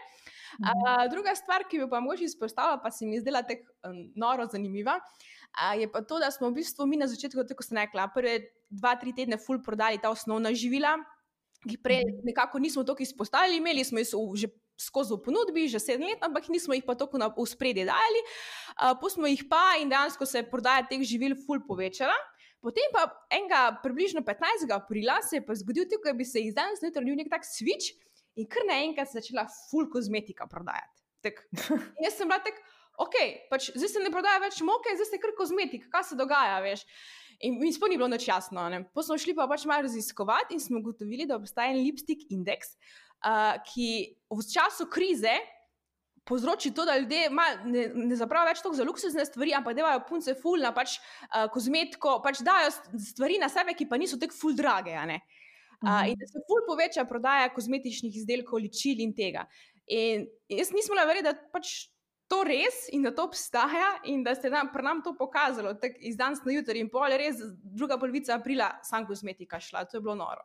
Uh, druga stvar, ki bi pa mogoče izpostavila, pa se mi zdela tako um, noro zanimiva, uh, je pa to, da smo v bistvu mi na začetku, tako sem rekla, prve dva, tri tedne ful prodali ta osnovna živila, ki prej nekako nismo toliko izpostavili, imeli smo jih že skozi ponudbi, že sedem let, ampak nismo jih pa tako na spredje dali. Pustimo jih pa in dejansko se je prodaja teh živil ful povečala. Potem pa enega, približno 15. aprila, se je pa zgodil, da bi se iz danes zjutraj nek tak switch in kar naenkrat se je začela full kozmetika prodajati. Tak, <laughs> jaz sem bila tako, ok, pač, zdaj se ne prodaja več moke, zdaj se kar kozmetika, kaj se dogaja, veš. In mi sploh ni bilo noč jasno. Potem smo šli pa pač malo raziskovati in smo ugotovili, da obstaja en lipstick indeks, uh, ki v času krize. Povzroči to, da ljudje ne, ne zapravijo več tako za luksuzne stvari, ampak dajo punce ful na pač, uh, kozmetiko, pač dajo stvari na sebe, ki pa niso tako ful drage. Uh, uh, in da se ful poveča prodaja kozmetičnih izdelkov, ličil in tega. In jaz nisem bila verjela, da pač to res in da to obstaja, in da ste nam, nam to pokazali, tako iz danes na jutri, in pol je res druga polovica aprila, sam kozmetika šla, to je bilo noro.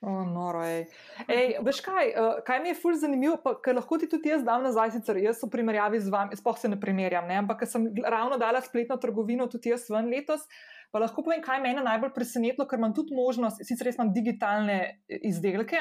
Oh, noro, ej. Ej, veš kaj, uh, kaj mi je fulj zanimivo, pa, ker lahko ti tudi jaz dam nazaj, sicer jaz v primerjavi z vami, spoh se ne primerjam, ne? ampak ker sem ravno dala spletno trgovino tudi jaz ven letos, pa lahko povem, kaj me je najbolj presenetilo, ker imam tudi možnost, sicer res imam digitalne eh, izdelke,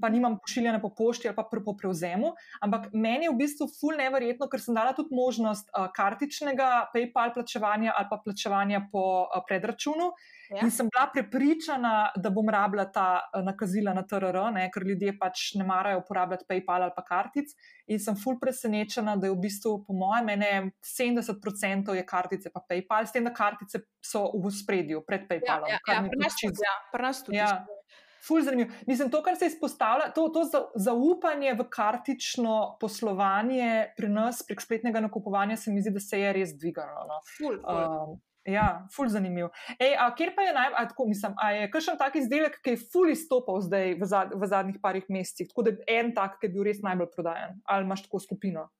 pa nimam pošiljane po pošti ali pa po prevzemu, ampak meni je v bistvu fulj neverjetno, ker sem dala tudi možnost uh, kartičnega PayPal plačevanja ali pa plačevanja po uh, predračunu. Ja. In sem bila prepričana, da bom rabila ta uh, nakazila na TRR, ne, ker ljudje pač ne marajo uporabljati PayPal ali pa kartic. In sem fulj presenečena, da je v bistvu, po mojem, ne, 70% je kartice pa PayPal, s tem, da kartice so v spredju pred PayPalom. Ja, ja, ja, pri nas tudi. Ja. Ful zanimivo. Mislim, to, kar se izpostavlja, to, to zaupanje v kartično poslovanje pri nas, prek spletnega nakupovanja, se mi zdi, da se je res dvigalo. No. Ful, ful. Um, Ja, ful zanimiv. Ej, a kjer pa je najbolj, tako mislim, a je kakšen tak izdelek, ki je ful izstopal zdaj v, zad, v zadnjih parih mesecih, tako da je en tak, ki je bil res najbolj prodajen, ali imaš tako skupino?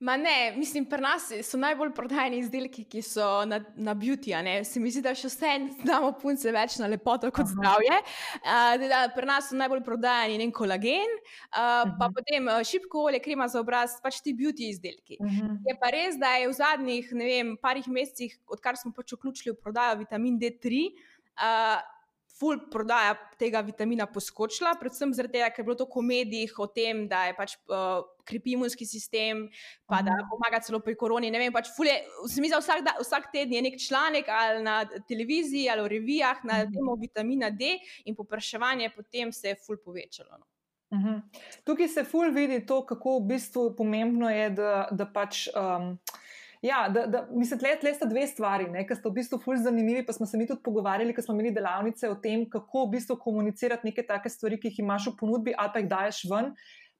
Ma ne, mislim, pri nas so najbolj prodajni izdelki, ki so na, na beauty. Se mi zdi, da še vse znamo punce več na lepoto kot zdravje. Uh, pri nas so najbolj prodajni en kolagen, uh, uh -huh. pa mhm. potem šipko olje, krema za obraz, pač ti beauty izdelki. Uh mhm. -huh. Je pa res, da je v zadnjih, ne vem, parih mesecih, odkar smo pač vključili v prodajo vitamin D3. Uh, ful prodaja tega vitamina poskočila, predvsem zaradi tega, ker je bilo to v medijih o tem, da je pač uh, krepi imunski sistem, pa da mhm. pomaga celo pri koroni. Ne vem, pač ful je, mi za vsak, da, vsak teden je nek članek ali na televiziji ali v revijah na mhm. temo vitamina D in popraševanje potem se je ful povečalo. No. Uhum. Tukaj se ful vidi to, kako v bistvu pomembno je, da, da pač. Um, Ja, da, da, mislim, tle, tle sta dve stvari, ki sta v bistvu fulj zanimivi. Pa smo se mi tudi pogovarjali, ko smo imeli delavnice o tem, kako v bistvu komunicirati neke take stvari, ki jih imaš v ponudbi, ali pa jih daješ ven.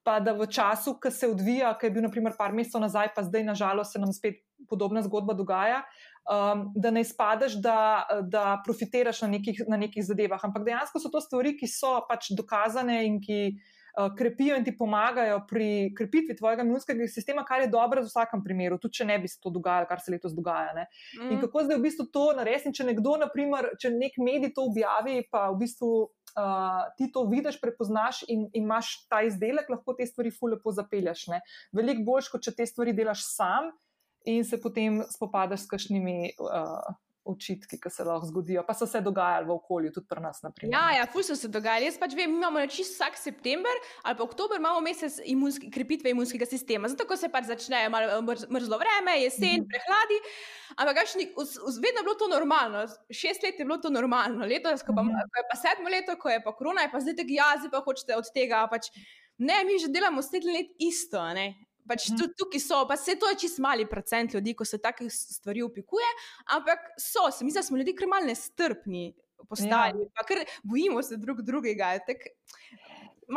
Pa da v času, ki se odvija, ki je bil naprimer par mesecev nazaj, pa zdaj nažalost se nam spet podobna zgodba dogaja, um, da ne izpadeš, da, da profitiraš na nekih, na nekih zadevah. Ampak dejansko so to stvari, ki so pač dokazane in ki. Eh, krepijo in ti pomagajo pri krepitvi tvojega imunskega sistema, kar je dobro v vsakem primeru, tudi če ne bi se to dogajalo, kar se letos dogaja. Mm. In kako zdaj v bistvu to narediti? Če nekdo, naprimer, če nek medij to objavi, pa v bistvu. Uh, ti to vidiš, prepoznaš in, in imaš ta izdelek, lahko te stvari fulpo zapelješ. Veliko boljš, kot če te stvari delaš sam in se potem spopadaš s kakšnimi uh, očitki, ki se lahko zgodijo, pa so se dogajali v okolju, tudi pri nas. Naprimer. Ja, ja ful so se dogajali. Jaz pač vem, imamo čisto vsak september ali pa oktober, imamo mesec imunski, krepitve imunskega sistema. Zato se pač začne malo mrzlo vreme, jesen, mhm. prehladi. Ampak kašni, vedno je bilo to normalno, šest let je bilo to normalno, letos, ko, pa, mhm. ko je pa sedmo leto, ko je pa korona, je pa zdaj tega jazi, pa hočete od tega. Pač, ne, mi že delamo sedem let isto. Ne? Pač mhm. tudi tukaj so, pa se to je čist mali procent ljudi, ko se take stvari upikuje, ampak so, se mi zdi, da smo ljudi kar malce nestrpni postali, ja. pa ker bojimo se drug drugega. Tak,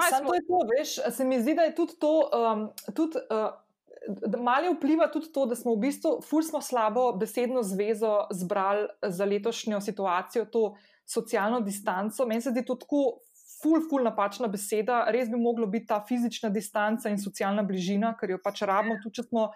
Samo to je to, veš, se mi zdi, da je tudi to. Um, tudi, uh, Malo vpliva tudi to, da smo v bistvu, ful smo slabo besedno zvezo zbrali za letošnjo situacijo, to socialno distanco. Meni se zdi to tako ful, ful napačna beseda, res bi moglo biti ta fizična distanca in socialna bližina, ker jo pač rabimo, tudi če smo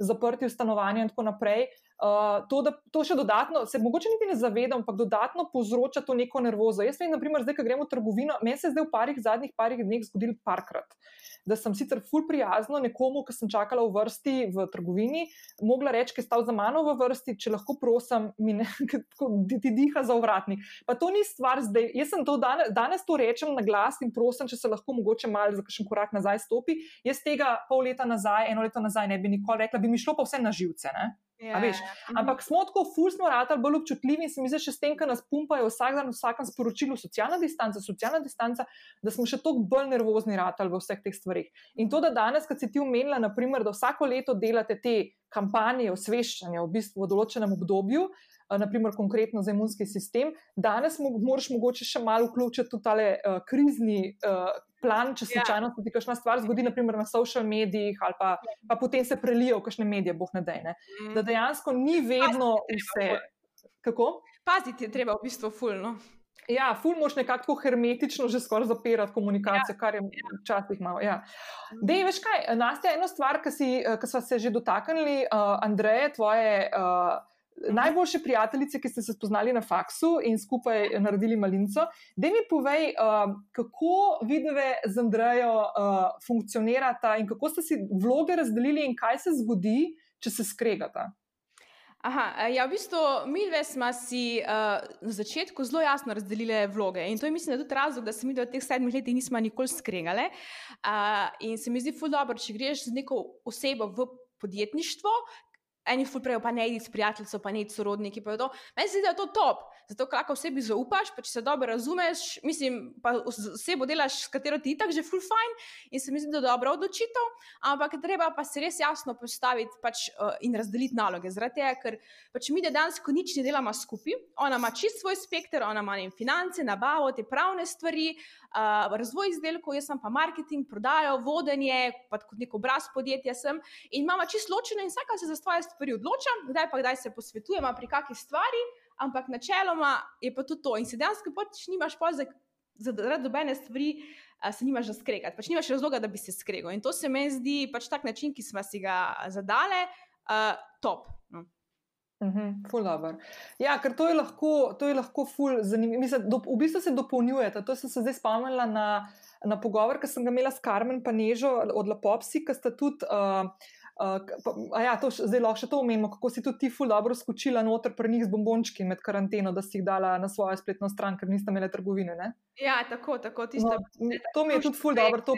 zaprti v stanovanju in tako naprej. Uh, to, da to še dodatno, se mogoče niti ne zavedam, ampak dodatno povzroča to neko nervozo. Jaz vem, naprimer, zdaj, ko gremo v trgovino, meni se je zdaj v parih zadnjih parih dneh zgodil parkrat. Da sem sicer ful prijazno nekomu, ki sem čakala v vrsti v trgovini, mogla reči, ki je stal za mano v vrsti, če lahko prosim, ne, <laughs> ti, ti diha za uvratnik. Pa to ni stvar zdaj. Jaz sem to danes, danes to rečem na glas in prosim, če se lahko mogoče malo za kakšen korak nazaj stopi. Jaz tega pol leta nazaj, eno leto nazaj ne bi nikoli rekla, bi mi šlo pa vse na živce. Ne? Yeah. Ja, ja. Ampak smo tako ful, smo rad ali bolj občutljivi in se mi zdi, še s tem, kar nas pumpajo vsak dan v vsakem sporočilu, socialna distanca, socialna distanca, da smo še toliko bolj nervozni rad ali v vseh teh stvarih. In to, da danes, kad si ti umenila, naprimer, da vsako leto delate te kampanje osveščanja v bistvu v določenem obdobju, naprimer konkretno za imunski sistem, danes moraš mogoče še malo vključiti tudi tale uh, krizni uh, plan, če se ja. slučajno ja. ti kakšna stvar zgodi, naprimer na social medijih, ali pa, pa potem se prelijo v kakšne medije, boh ne dej. Ne? Mm. Da dejansko ni vedno vse. Kako? Paziti je treba v bistvu fulno. Ja, ful moš nekako hermetično že skoraj zapirati komunikacijo, ja, kar je ja. včasih malo. Ja. Dej, veš kaj, Nastja, eno stvar, ki smo se že dotaknili, uh, Andreje, tvoje uh, najboljše prijateljice, ki ste se spoznali na faksu in skupaj naredili malinco. Da mi povej, uh, kako videve z Andrejo uh, funkcionirata in kako ste si vloge razdelili in kaj se zgodi, če se skregata. Aha, ja, v bistvu mi dve smo si uh, na začetku zelo jasno razdelili vloge in to je, mislim, tudi razlog, da se mi v teh sedmih letih nismo nikoli skregali. Uh, in se mi zdi, ful dobro, če greš z neko osebo v podjetništvo, eni fulprejo, pa ne idi s prijateljico, pa ne idi s sorodniki. Meni se zdi, da je to top, zato lahko osebi zaupaš, pa če se dobro razumeš, mislim, pa osebo delaš, s katero ti je tako že full fine in se mi zdi, da je dobra odločitev, ampak treba pa se res jasno postaviti pač, uh, in razdeliti naloge. Zaradi tega, ker pač mi dejansko nič ne delamo skupaj, ona ima čist svoj spekter, ona ima ne finance, nabavo, te pravne stvari. Uh, razvoj izdelkov, jaz sem pa marketing, prodajo, vodenje, pa kot nek obraz podjetja sem in imamo čisto ločeno in vsaka se za svoje stvari odloča, kdaj pa kdaj se posvetujemo pri kakšni stvari, ampak načeloma je pa tudi to. In se dejansko pač nimaš pozek. Zaradi dobene stvari se nimaš za skregati, pač nimaš razloga, da bi se skregal. In to se mi zdi pač tak način, ki smo si ga zadali, uh, top. No. Mhm, ful dobro. Ja, ker to je lahko, to je lahko ful zanimivo. Mislim, do, v bistvu se dopolnjujete. To sem se zdaj spomnila na, na pogovor, ki sem ga imela s Karmen Panežo od Lapopsi, ki sta tudi. Uh, Uh, ja, to zdaj lahko še to omenimo, kako si tudi ti ful dobro skočila noter pri njih z bombončki med karanteno, da si jih dala na svojo spletno stran, ker niste imeli trgovine. Ne? Ja, tako, tako. Tisto, no, to mi je tudi ful dobro. To,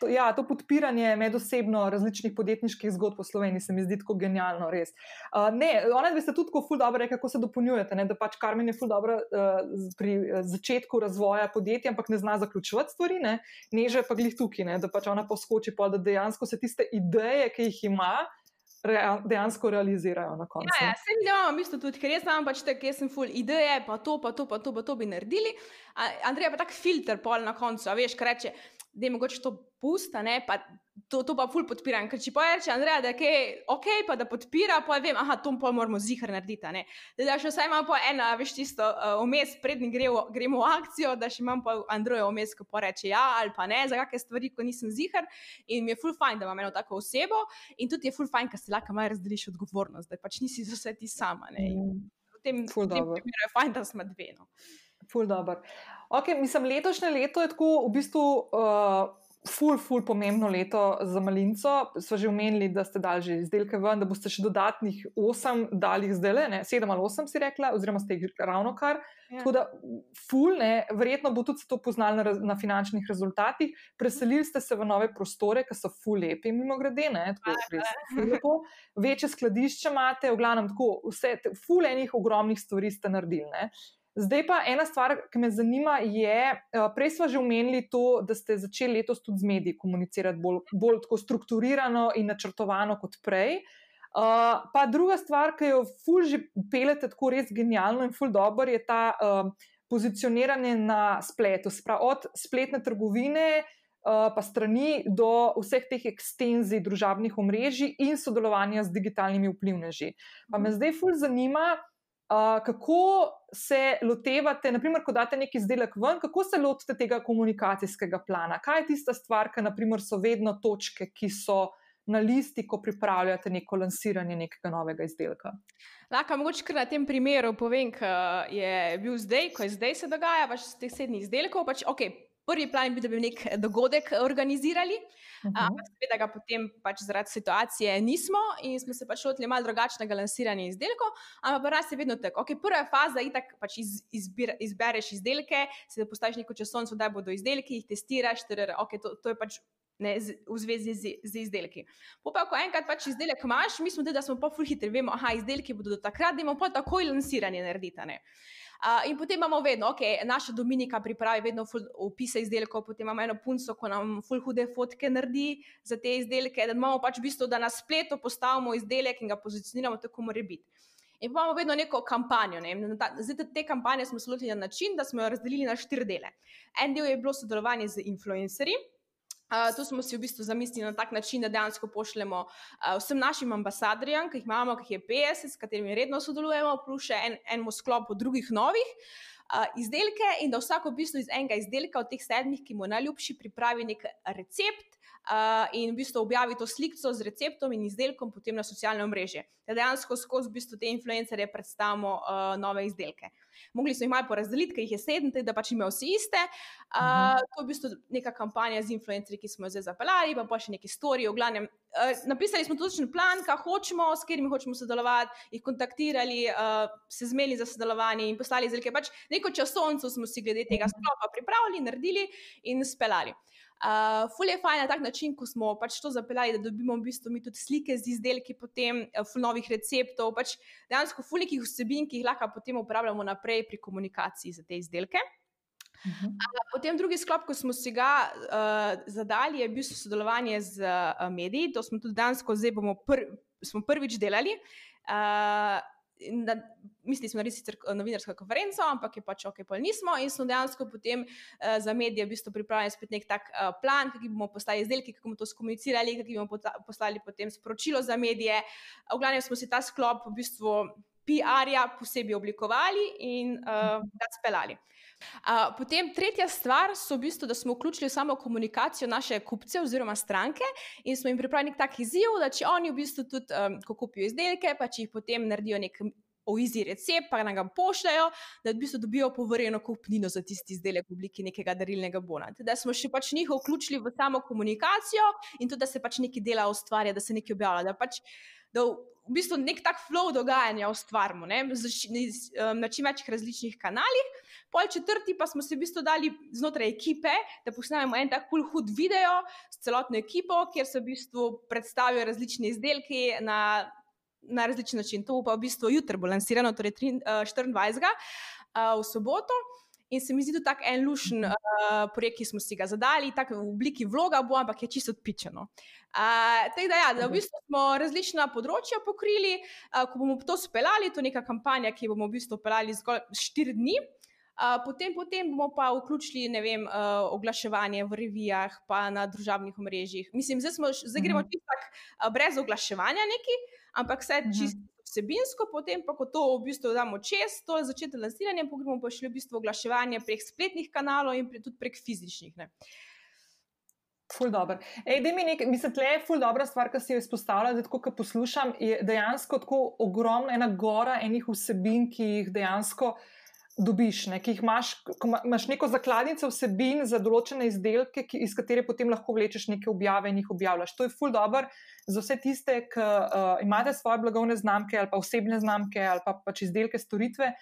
to, ja, to podpiranje medosebno različnih podjetniških zgodb v Sloveniji se mi zdi tako genialno, res. Uh, ne, ona bi se tudi tako ful dobro rekla, kako se dopolnjujete, ne, da pač Karmen je ful dobro uh, pri začetku razvoja podjetja, ampak ne zna zaključovati stvari, ne, neže pa glih tukaj, ne, da pač ona poskoči pa, da dejansko se tiste ideje, ki jih ima, dejansko realizirajo na koncu. Ja, ja sem imel misli tudi, ker jaz imam pač te, ki sem full ideje, pa to, pa to, pa to, pa to bi naredili. Andrej pa tak filter pol na koncu, a veš, kaj reče da je mogoče to pusta, ne, pa to, to pa ful podpiram. Ker če pa reče Andreja, da je ok, pa da podpira, pa vem, aha, to pa moramo zihar narediti. Ne. Da še vsaj imam pa ena, veš, tisto vmes, uh, prednji gremo, gremo v akcijo, da še imam pa Andreja vmes, ko pa reče ja ali pa ne, za kakšne stvari, ko nisem zihar. In mi je ful fajn, da imam eno tako osebo in tudi je ful fajn, ker se lahko malo razdeliš odgovornost, da pač nisi za vse ti sama. Ne. In v tem, v tem primeru je fajn, da smo dve. No. Ful dobro. Okay, mislim, letošnje leto je tako v bistvu. Uh, Ful, ful, pomembno leto za malinco. Sva že omenili, da ste dali že izdelke ven, da boste še dodatnih osem dali zdaj le, ne? sedem ali osem si rekla, oziroma ste jih ravno kar. Ja. Tako da, ful, ne? verjetno bo tudi to poznali na, na finančnih rezultatih. Preselili ste se v nove prostore, ki so ful lepi, mimo grede, ne? tako res. Lepo. Večje skladišče imate, v glavnem, tako vse, ful enih ogromnih stvari ste naredili. Ne? Zdaj pa ena stvar, ki me zanima, je, eh, prej smo že omenili to, da ste začeli letos tudi z mediji komunicirati bolj, bolj tako strukturirano in načrtovano kot prej. Uh, pa druga stvar, ki jo ful že pelete tako res genialno in ful dobro, je ta uh, pozicioniranje na spletu, sprav od spletne trgovine. Uh, pa strani do vseh teh ekstenzij družabnih omrežij in sodelovanja z digitalnimi vplivneži. Pa me zdaj ful zanima, Uh, kako se lotevate, naprimer, ko date neki izdelek ven, kako se lotite tega komunikacijskega plana? Kaj je tista stvar, ki naprimer, so vedno točke, ki so na listi, ko pripravljate neko lansiranje nekega novega izdelka? Lahko mogoče na tem primeru povem, da je bil zdaj, ko je zdaj se dogaja, pač teh sedmih izdelkov. Pač, okay, prvi plan je bil, da bi nek dogodek organizirali. Ampak, uh -huh. seveda, ga potem pač zaradi situacije nismo in smo se pač lotili malo drugačnega lansiranja izdelkov. Ampak, raz je vedno tako. Okay, prva faza je, da pač iz, izbir, izbereš izdelke, se da postaviš neko časovnico, da bodo izdelki, jih testiraš. Ter, okay, to, to je pač. Ne, z, v zvezi z, z izdelki. Po pa, ko enkrat pač izdelek imaš, mi smo tudi, da smo pa fulhitri, vemo, da izdelki bodo do takrat, da imamo pa takoj lansiranje narediti. Uh, in potem imamo vedno, ok, naša Dominika pripravi vedno opise izdelkov, potem imamo eno punco, ko nam ful hude fotke naredi za te izdelke, da imamo pač v bistvu, da na spletu postavimo izdelek in ga pozicioniramo tako, mora biti. In imamo vedno neko kampanjo. Ne? Zdaj, te kampanje smo se lotili na način, da smo jo razdelili na štiri dele. En del je bilo sodelovanje z influencerji. Uh, to smo si v bistvu zamislili na tak način, da dejansko pošljemo uh, vsem našim ambasadorjem, ki jih imamo, ki jih je 50, s katerimi redno sodelujemo, plus še en, enemu sklopu drugih novih uh, izdelke, in da vsak v bistvu iz enega izdelka od teh sedmih, ki mu je najljubši, pripravi nek recept uh, in v bistvu objavi to sliko z receptom in izdelkom potem na socialne mreže. Da dejansko skozi v bistvu te influencerje predstavimo uh, nove izdelke. Mogli smo jih malo porazdeliti, ker jih je sedem, da pač imajo vsi iste. Uh, to je v bistvu neka kampanja z influencerji, ki smo jo zdaj zapeljali, pa, pa še neki storiji. Uh, napisali smo točen plan, kaj hočemo, s katerimi hočemo sodelovati, jih kontaktirali, uh, se zmeli za sodelovanje in poslali izdelke. Pač neko časovnico smo si glede tega sklopa pripravili, naredili in speljali. Uh, ful je fajn na tak način, ko smo pač to zapeljali, da dobimo v bistvu mi tudi slike z izdelki, potem uh, ful novih receptov, pač dejansko ful nekih vsebin, ki jih lahko potem uporabljamo naprej pri komunikaciji za te izdelke. Uh -huh. uh, potem drugi sklop, ko smo si ga uh, zadali, je bil sodelovanje z uh, mediji. To smo tudi danes, zdaj bomo pr smo prvič delali. Uh, da, mislili smo narediti sicer novinarsko konferenco, ampak je pač ok, pa nismo. In smo dejansko potem uh, za medije v bistvu pripravili spet nek tak uh, plan, kako bomo poslali izdelke, kako bomo to skomunicirali, kako bomo poslali potem sporočilo za medije. V glavnem smo si ta sklop v bistvu PR-ja posebej oblikovali in uh, ga speljali. Uh, potem tretja stvar so v bistvu, da smo vključili samo komunikacijo naše kupce oziroma stranke in smo jim pripravili nek tak izziv, da če oni v bistvu tudi, um, ko kupijo izdelke, pa če jih potem naredijo nek oizi recept, pa nam ga pošljajo, da v bistvu dobijo povrjeno kupnino za tisti izdelek v obliki nekega darilnega bona. Da smo še pač njih vključili v samo komunikacijo in tudi, da se pač nekaj dela ustvarja, da se nekaj objavlja. Da pač, da v bistvu nek tak flow dogajanja ustvarjamo na čim večjih različnih kanalih. Pol četrti pa smo se v bistvu dali znotraj ekipe, da posnamemo en tak kul cool hud video s celotno ekipo, kjer se v bistvu predstavijo različni izdelki na, na različen način. To pa v bistvu jutri bo lansirano, torej 24. Uh, v soboto. In se mi zdi, je tako en lušen uh, projekt, ki smo si ga zadali, tako v obliki vloga, bo, ampak je čisto odpičeno. Uh, tako da, ja, da v bistvu smo različna področja pokrili. Uh, ko bomo to speljali, to je neka kampanja, ki bomo v bistvu peljali zgolj štiri dni. Uh, potem, potem bomo pa vključili vem, uh, oglaševanje v revijah, pa na družabnih omrežjih. Mislim, zdaj, smo, zdaj gremo mhm. čisto uh, brez oglaševanja, neki, ampak vse mhm. čisto vsebinsko, potem pa, ko to v bistvu damo čez, to je začetek lansiranja, pa gremo pa še v bistvu oglaševanje prek spletnih kanalov in pre, tudi prek fizičnih. Ne. Ful dobro. Ej, da mi nekaj, mislim, tle je ful dobra stvar, ki si jo izpostavlja, da tako, ko poslušam, je dejansko tako ogromna ena gora enih vsebin, ki jih dejansko dobiš, ne, ki jih imaš, ko imaš neko zakladnico vsebin za določene izdelke, ki, iz katere potem lahko vlečeš neke objave in jih objavljaš. To je ful dobro za vse tiste, ki uh, imate svoje blagovne znamke ali pa osebne znamke ali pa pač izdelke, storitve.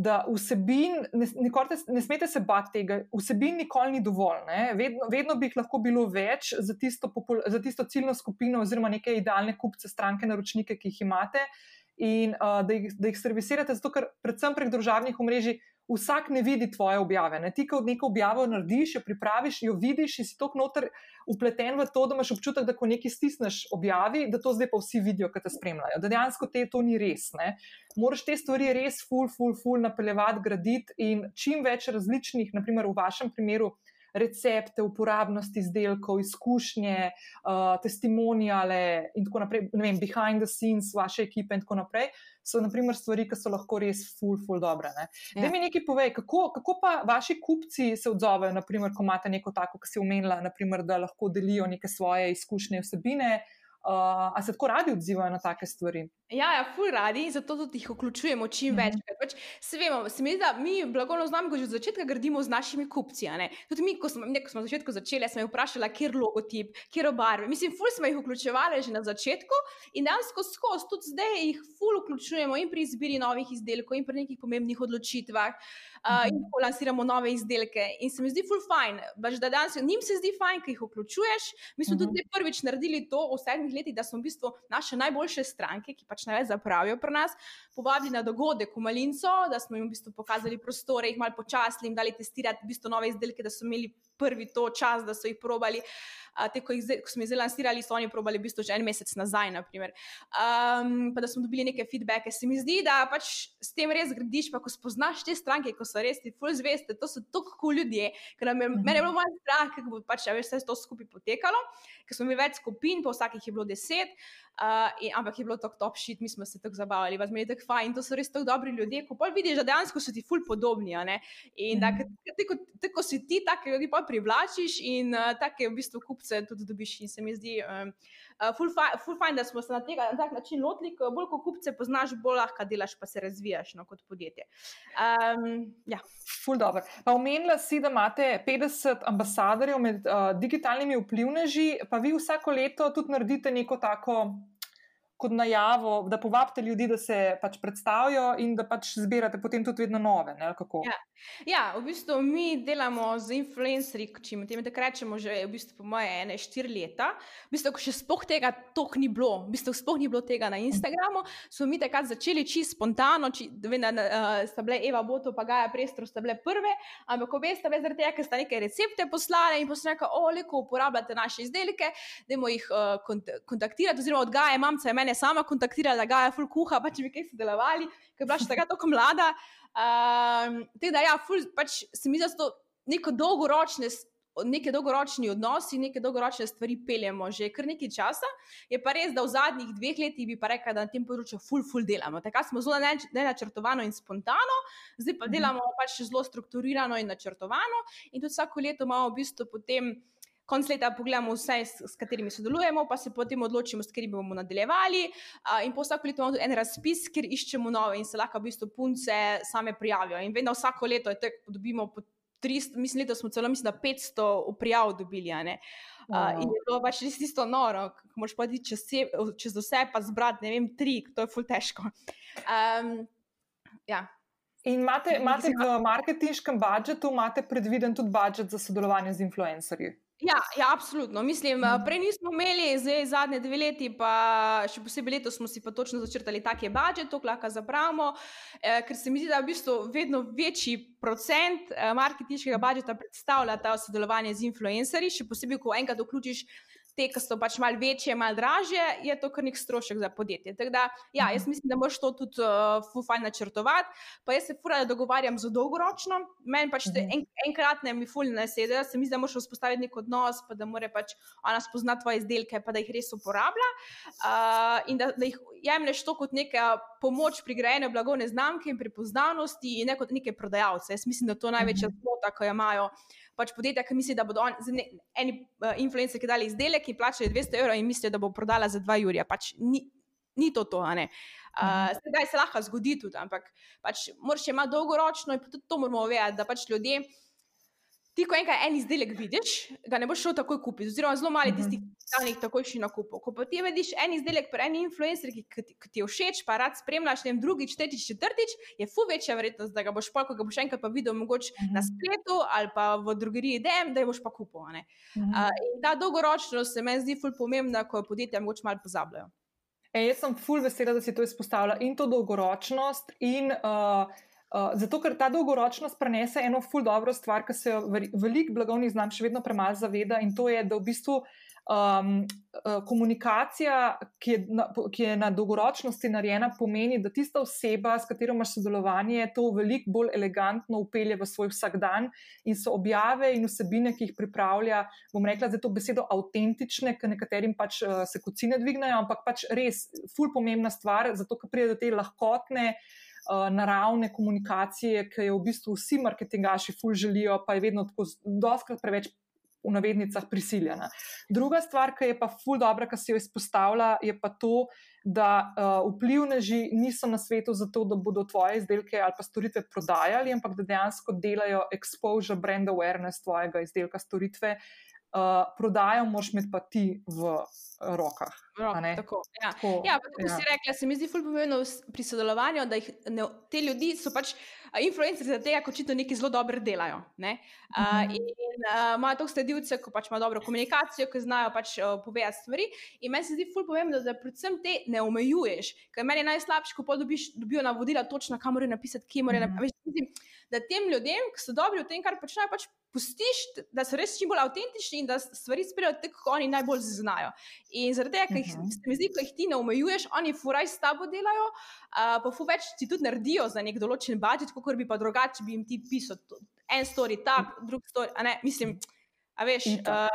Da vsebin, ne, te, ne smete se bati tega, vsebin nikoli ni dovolj. Vedno, vedno bi jih lahko bilo več za tisto, popul, za tisto ciljno skupino, oziroma neke idealne kupce, stranke, naročnike, ki jih imate. Uh, in uh, da, jih, da jih servisirate, zato ker predvsem prek družabnih omrežij vsak ne vidi tvoje objave. Ne? Ti, ko neko objavo narediš, jo pripraviš, jo vidiš in si tako noter upleten v to, da imaš občutek, da ko nekaj stisneš objavi, da to zdaj pa vsi vidijo, ki te spremljajo. Da dejansko te to ni res. Ne? Moraš te stvari res full, full, full napeljevati, graditi in čim več različnih, naprimer v vašem primeru recepte, uporabnost izdelkov, izkušnje, uh, testimonijale in tako naprej, ne vem, behind the scenes vaše ekipe in tako naprej, so naprimer stvari, ki so lahko res full, full dobre. Ja. Da mi nekaj povej, kako, kako pa vaši kupci se odzovejo, naprimer, ko imate neko tako, ki si omenila, naprimer, da lahko delijo neke svoje izkušnje vsebine. Uh, a se tako radi odzivajo na take stvari? Ja, ja ful radi in zato tudi jih vključujemo čim več. Mm -hmm. pač, se vemo, se mi da mi blagovno znamko že od začetka gradimo z našimi kupci. Tudi mi, ko smo, ne, ko smo na začetku začeli, smo jih vprašali, kje je logotip, kje je barve. Mislim, ful smo jih vključevali že na začetku in dejansko skozi tudi zdaj jih ful vključujemo in pri izbiri novih izdelkov in pri nekih pomembnih odločitvah. Uh, in ko lansiramo nove izdelke, in se mi zdi ful fajn, baš, da danes njim se zdi fajn, ki jih vključuješ. Mi smo uh -huh. tudi prvič naredili to v sedmih letih, da smo v bistvu naše najboljše stranke, ki pač pač največ zapravijo pri nas, povabili na dogodek v Malinco, da smo jim v bistvu pokazali prostore, jih malo počasli, jim dali testirati v bistvu nove izdelke, da so imeli prvi to čas, da so jih probali. Uh, te, ko, jih, ko smo jih zelansirali, so oni probali v bistvu že en mesec nazaj. Um, pa da smo dobili neke feedbacke. Se mi zdi, da pač s tem res gradiš, pa ko spoznaš te stranke, ko so res ti full zveste, to so tako cool ljudje, ker me, mm -hmm. je bilo malo strah, kako bo pač ja, vse to skupaj potekalo, ker smo imeli več skupin, po vsakih je bilo deset. Uh, in, ampak je bilo tako top shit, mi smo se tako zabavali, vas je tako fajn. To so res tako dobri ljudje, ko pa vidiš, da dejansko so ti ful podobni. In da, mhm. ko si ti taki ljudi, pa privlačiš in uh, take v bistvu kupce tudi dobiš. In se mi zdi, um, uh, ful, fi, ful fajn, da smo se na, tega, na tak način lotili, ko bolj kot kupce poznaš, bolj lahko delaš, pa se razvijaš no, kot podjetje. Um, ja. Ful dobro. Pa omenila si, da imate 50 ambasadorjev med uh, digitalnimi vplivneži, pa vi vsako leto tudi naredite neko tako kot najavo, da povabite ljudi, da se pač predstavijo in da pač zbirate potem tudi vedno nove. Ja. ja, v bistvu mi delamo z influencerji, če jim tako rečemo, že v bistvu po moje ene štiri leta. V bistvu, ko še spoh tega tok ni bilo, v bistvu spoh ni bilo tega na Instagramu, smo mi takrat začeli čisto spontano, či, vem, da uh, sta bile Eva Boto, pa Gaja Prestro, sta bile prve, ampak obe sta bile zaradi tega, ker sta neke recepte poslale in posle neka, o, leko uporabljate naše izdelke, da jih uh, kont kontaktirate, oziroma od Gaja mamca je mene mene sama kontaktirala, da je ful kuha, pa če bi kaj sodelovali, ker je bila še tako mlada. Um, da, ja, ful, pač se mi zdi, da so neko dolgoročne. Neke dolgoročni odnosi, neke dolgoročne stvari peljemo že kar nekaj časa. Je pa res, da v zadnjih dveh letih bi pa rekel, da na tem področju ful, ful delamo. Takrat smo zelo nenačrtovano in spontano, zdaj pa mhm. delamo pač zelo strukturirano in načrtovano. In tudi vsako leto imamo v bistvu potem konc leta pogledamo vse, s, s katerimi sodelujemo, pa se potem odločimo, s katerimi bomo nadaljevali. Uh, in po vsako leto imamo tudi en razpis, kjer iščemo nove in se lahko v bistvu punce same prijavijo. In da vsako leto je tako, dobimo po 300, mislim, da smo celo, mislim, da 500 prijav dobili. Uh, wow. In je to pač res isto noro, ko moraš pa iti čez, čez vse, pa zbrati, ne vem, tri, to je ful težko. Um, ja. In imate, imate v marketinškem budžetu, imate predviden tudi budžet za sodelovanje z influencerji? Ja, ja, absolutno. Mislim, mhm. prej nismo imeli, zdaj zadnje dve leti, pa še posebej letos smo si pa točno začrtali, da je budžet, to lahko zapravimo, eh, ker se mi zdi, da v bistvu vedno večji procent eh, marketinškega budžeta predstavlja ta sodelovanje z influencerji, še posebej, ko enkrat vključiš te, ki so pač malo večje, malo dražje, je to kar nek strošek za podjetje. Da, ja, jaz mhm. mislim, da moraš to tudi uh, fufaj načrtovati. Pa jaz se fura, dogovarjam za dolgoročno. Meni pač te, mhm. en, enkrat ne mi fulj ne sedi, da se mi zdi, da moraš vzpostaviti nek odnos, pa da mora pač ona spoznati tvoje izdelke, pa da jih res uporablja. Uh, in da, da jih jemliš to kot neka pomoč pri grajenju blagovne znamke in prepoznavnosti, in ne kot neke prodajalce. Jaz mislim, da to je največja mhm. zmota, ko jo imajo pač podjetja, ki mislijo, da bodo on, ne, eni uh, influencerji dali izdelek, ki plačajo 200 evrov in mislijo, da bo prodala za 2 jurja. Pač ni, ni to to. Uh, sedaj se lahko zgodi tudi, ampak pač moraš imeti dolgoročno in tudi to moramo vedeti, da pač ljudje ti, ko enkrat en izdelek vidiš, ga ne boš šel takoj kupiti, oziroma zelo malo tistih, ki jih takoj še nakupil. Ko pa ti vidiš en izdelek pri eni influencerki, ki, ki ti je všeč, pa rad spremljaš, ne vem, drugič, tretjič, četrtič, je fu večja verjetnost, da ga boš pa, ko ga boš enkrat pa videl, mogoče mm -hmm. na spletu ali pa v drugeriji, DM, da je boš pa kupil. Mm -hmm. uh, ta dolgoročnost se meni zdi ful pomembna, ko podjetja mogoče malo pozabljajo. E, jaz sem ful vesela, da si to izpostavila in to dolgoročnost in uh, Uh, zato, ker ta dolgoročnost prenese eno ful dobro stvar, ki se jo veliko blagovnih znamk še vedno premalo zaveda, in to je, da v bistvu um, komunikacija, ki je, na, ki je na dolgoročnosti narejena, pomeni, da tista oseba, s katero imaš sodelovanje, to veliko bolj elegantno upelje v svoj vsakdan in so objave in vsebine, ki jih pripravlja, bom rekla, za to besedo avtentične, ker nekaterim pač uh, se kocine dvignejo, ampak pač res ful pomembna stvar, zato ker pride do te lahkotne. Eh, naravne komunikacije, ki jo v bistvu vsi marketingaši ful želijo, pa je vedno tako, doskrat preveč v navednicah prisiljena. Druga stvar, ki je pa ful dobra, ki se jo izpostavlja, je pa to, da uh, vplivneži niso na svetu zato, da bodo tvoje izdelke ali pa storitve prodajali, ampak da dejansko delajo exposure, brand awareness tvojega izdelka, storitve. Uh, prodajo moš imeti pa ti v rokah. Tako, ja, tako, ja, tako ja. si rekla, se mi zdi fulj pomembno pri sodelovanju, da jih, ne, te ljudi so pač influencerji za tega, ko očitno nekaj zelo dobro delajo. Ne? Uh, mhm. In imajo uh, toliko sledilcev, ko pač imajo dobro komunikacijo, ki znajo pač uh, povedati stvari. In meni se zdi fulj pomembno, da predvsem te ne omejuješ, ker meni je najslabše, ko dobiš, dobijo navodila točno, kam morajo napisati, kje morajo mhm. Da tem ljudem, ki so dobri v tem, kar počnejo, pač pustiš, da so res čim bolj avtentični in da stvari sprejemajo tako, kot oni najbolj znajo. In zaradi tega, ker jih, uh mhm. -huh. zdi, jih ti ne omejuješ, oni furaj s tabo delajo, uh, pa fu več ti tudi naredijo za nek določen budžet, kot bi pa drugače bi jim ti pisal. En story, ta, drug story, a ne, mislim, a veš. Uh,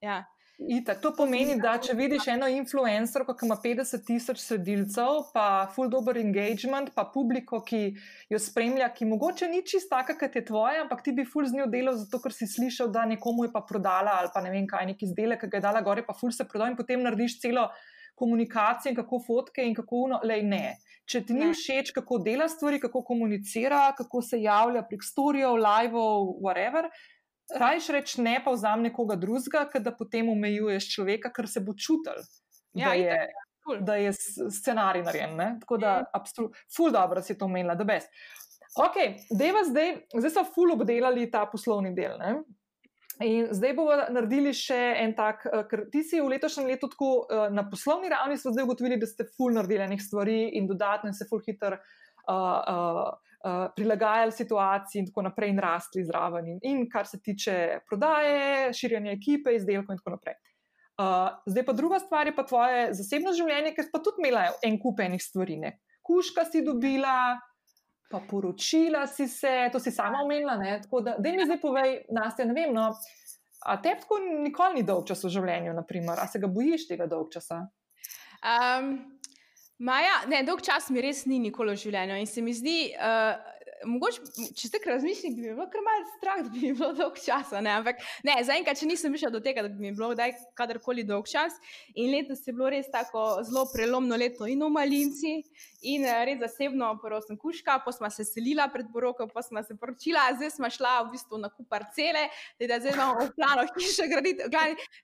ja. Itak, to pomeni, da če vidiš eno influencerko, ki ima 50 tisoč sledilcev, pa full dobro engagement, pa publiko, ki jo spremlja, ki mogoče ni čist taka, kot je tvoja, ampak ti bi full z njo delal, zato ker si slišal, da nekomu je pa prodala ali pa ne vem kaj, neki izdelek, ki ga je dala gor, pa full se prodal in potem narediš celo komunikacijo in kako fotke in kako uno, le ne. Če ti ni všeč, kako dela stvari, kako komunicira, kako se javlja prek storijev, live-ov, whatever. Rajš reči ne, pa vzam nekoga drugega, da potem omejuješ človeka, ker se bo čutil, ja, da, je, cool. da je scenarij narejen. Ne? Tako da, mm. absolutno, ful dobro si to omenila, da best. Ok, zdaj, zdaj so ful obdelali ta poslovni del. Ne? In zdaj bomo naredili še en tak, eh, ker ti si v letošnjem letu tako eh, na poslovni ravni, smo zdaj ugotovili, da ste ful naredili nekaj stvari in dodatno se ful hiter. Uh, uh, uh, prilagajali situaciji in tako naprej, in rastli zraven, in, in kar se tiče prodaje, širjenja ekipe, izdelkov in tako naprej. Uh, zdaj pa druga stvar je pa tvoje zasebno življenje, ker pa tudi imela en kup enih stvari. Ne? Kuška si dobila, pa poročila si se, to si sama omenila. Ne? Tako da, da mi zdaj povej, nas je ne vem. No, a te tako nikoli ni dolg čas v življenju, naprimer, a se ga bojiš tega dolg časa? Um, Maja, ne, dolg čas mi res ni nikoli v življenju in se mi zdi, uh, mogoče, če tako razmišljam, bi mi bilo kar malce strah, da bi mi bilo dolg časa. Ne? Ampak ne, zaenkrat, če nisem prišel do tega, da bi mi bilo kdaj kadarkoli dolg čas. In letos je bilo res tako zelo prelomno leto in v Malinci, in eh, res zasebno, prvo sem kuška, pa smo se selila pred poroko, pa smo se poročila, zdaj smo šla v bistvu na kup parcele, da zdaj imamo v planu <laughs> hiše graditi.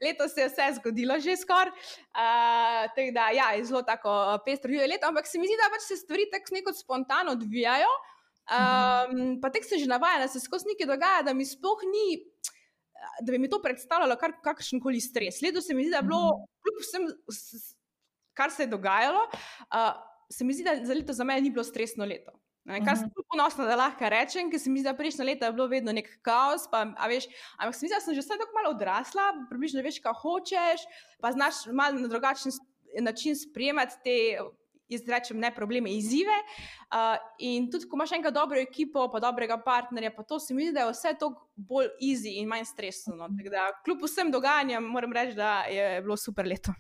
Letos se je vse zgodilo že skoraj. Uh, tako da, ja, je zelo tako eh, pestro leto, ampak se mi zdi, da pač se stvari tako neko spontano odvijajo. Um, pa tek sem že navajena, da se skozi nekaj dogaja, da mi sploh ni, da bi mi to predstavljalo kar kakršen koli stres. Leto se mi zdi, da je bilo, kljub vsem, kar se je dogajalo, uh, se mi zdi, da za leto za mene ni bilo stresno leto. Ne, kar sem tudi ponosna, da lahko rečem, ker se mi zdi, da prejšnje leto je bilo vedno nek kaos. Pa, veš, ampak se mi zdi, da sem že tako malo odrasla, približno veš, kaj hočeš, pa znaš malo na drugačen način sprejemati te izrečem ne probleme, izzive. Uh, in tudi, ko imaš enega dobro ekipo, pa dobrega partnerja, pa to se mi zdi, da je vse to bolj easy in manj stresno. No. Kljub vsem dogajanjem, moram reči, da je bilo super leto.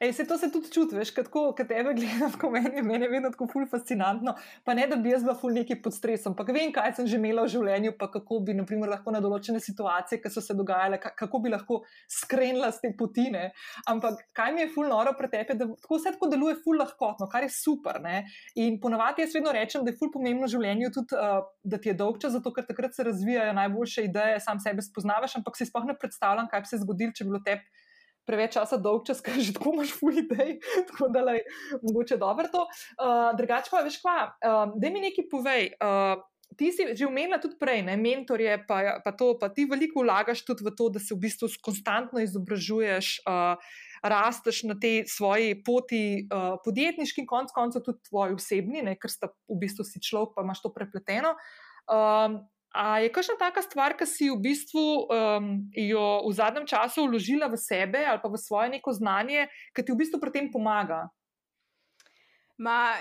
Ej, se to se tudi čuti, veš, kako tebe gledam, ko meni, meni je vedno tako ful fascinantno. Pa ne, da bi jaz bila ful neki pod stresom, pa vem, kaj sem že imela v življenju, pa kako bi, naprimer, lahko na določene situacije, ki so se dogajale, kako bi lahko skrenila z te potine. Ampak kaj mi je ful noro pri tebi, da tako vse tako deluje ful lahkotno, kar je super. Ne? In ponovadi jaz vedno rečem, da je ful pomembno v življenju tudi, uh, da ti je dolg čas, zato ker takrat se razvijajo najboljše ideje, sam sebe spoznavaš, ampak si sploh ne predstavljam, kaj bi se zgodilo, če bi bilo tebi preveč časa dolg čas, <laughs> ker že tako imaš full idej, tako da je mogoče dobro to. Uh, drugače pa veš, kva, uh, da mi nekaj povej. Uh, Ti si že omenila tudi prej, ne, mentorje, pa, pa to, pa ti veliko vlagaš tudi v to, da se v bistvu konstantno izobražuješ, uh, rasteš na tej svoji poti, uh, podjetniški, konc koncev tudi tvoji osebni, ne, ker sta v bistvu si človek, pa imaš to prepleteno. Um, A je kakšna taka stvar, ki si v bistvu um, jo v zadnjem času vložila v sebe ali pa v svoje neko znanje, ki ti v bistvu pri tem pomaga? Ma,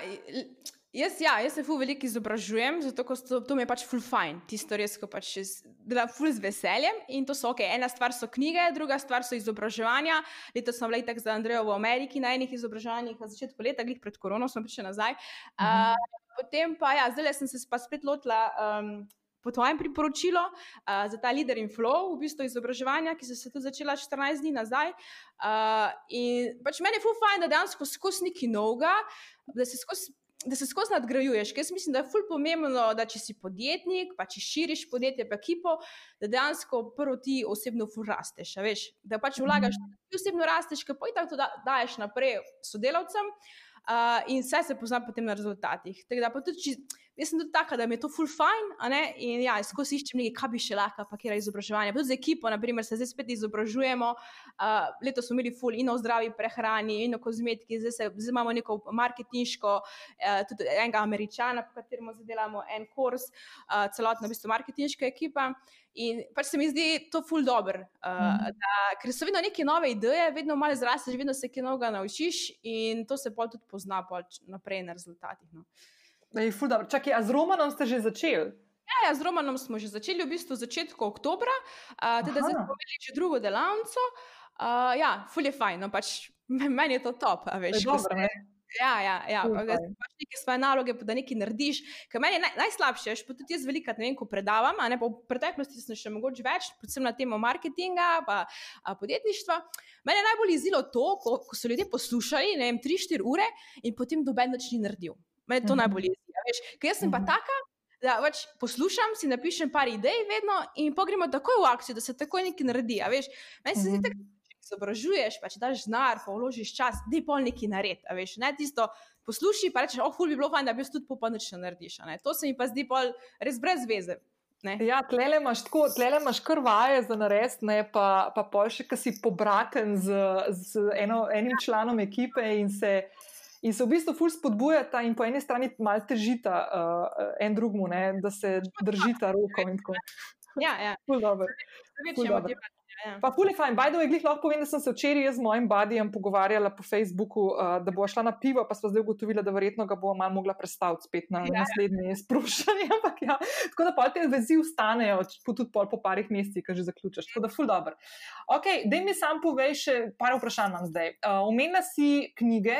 jaz, ja, jaz se fu veliko izobražujem, zato to, to mi je pač full fine, tisto res, ko pač delam full z veseljem in to so ok. Ena stvar so knjige, druga stvar so izobraževanja. Letos sem bila tako za Andrejo v Ameriki na enih izobraževanjih, na začetku leta, glih pred korono, sem prišla nazaj. Uh uh, potem pa, ja, zdaj sem se pa spet lotila. Um, po tvojem priporočilu uh, za ta leader in flow, v bistvu izobraževanja, ki so se tudi začela 14 dni nazaj. Uh, in pač meni je full fajn, da dejansko skozi neki noga, da se skozi. Da se skozi nadgrajuješ, ker mislim, da je fulj pomembno, da če si podjetnik, pa če širiš podjetje, pa ekipo, da dejansko prvo ti osebno rasteš. Veš, da pač vlagaš, da ti osebno rasteš, ker pa in tako da, daješ naprej sodelavcem uh, in vse se pozna potem na rezultatih. Tako da pa tudi, če, jaz sem tudi taka, da mi je to full fine. In ja, skozi iščem nekaj, kaj bi še lahko, pa kje je izobraževanje. Pa tudi z ekipo, naprimer, se zdaj spet izobražujemo. Uh, letos smo imeli full in o zdravi prehrani, in o kozmetiki, zdaj, se, zdaj imamo neko marketinško, uh, tudi enega američana, po katerem zadelamo en kurs, uh, celotno v bistvu marketinška ekipa. In pač se mi zdi to ful dobr, uh, mm. ker so vedno neke nove ideje, vedno malo zrasteš, vedno se kaj novega naučiš in to se pa tudi pozna naprej na rezultatih. No. Čakaj, a z Romanom ste že začeli? Ja, ja, z Romanom smo že začeli v bistvu začetku oktobra, uh, teda zdaj smo imeli že drugo delavnico. Uh, ja, ful je fajn, no pač meni je to top, a veš. Je dobro, ne? Ja, ja, ja. Ful pa, fajn. pač neke svoje naloge, pa da nekaj narediš. Ker meni je naj, najslabše, pa tudi jaz veliko, ne vem, ko predavam, a ne pa v preteklosti sem še mogoče več, predvsem na temo marketinga, pa a, podjetništva. Mene je najbolj izilo to, ko, ko so ljudje poslušali, ne vem, 3-4 ure in potem doben nič ni naredil. Mene to Mhm. najbolj izilo, veš. Ker jaz sem pa Mhm. taka. Da pač poslušam, si napišem par idej, vedno in pogremo takoj v akcijo, da se takoj nekaj naredi. a Veš, meni se zdi, Mhm. če izobražuješ, pa če daš znar, pa vložiš čas, da je pol neki nared. Veš, ne tisto posluši, pa rečeš, oh, ful bi bilo fajn, da bi jaz tudi pa ne narediš. To se mi pa zdi pol res brez veze. Ne? Ja, tlele imaš tako, tlele imaš kar vaje za narediti, ne pa, pa pol še, ki si pobraten z, z eno, enim članom ekipe in se, in se v bistvu ful spodbujata in po eni strani malo težita uh, en drugmu, ne, da se držita roko in tako. Ja, ja. Ful dobro. Večja dobro. Ja. Pa ful je fajn. By the way, glih lahko povem, da sem se včeraj jaz z mojim badijem pogovarjala po Facebooku, uh, da bo šla na pivo, pa sva zdaj ugotovila, da verjetno ga bo malo mogla prestaviti spet na Ja. naslednje sproščanje. <laughs> Ampak ja, tako da pol te vezi ustanejo, tudi pol po parih mesecih, ko že zaključiš. Tako da ful dobro. Ok, daj mi sam povej še par vprašanj imam zdaj. Uh, omenila si knjige,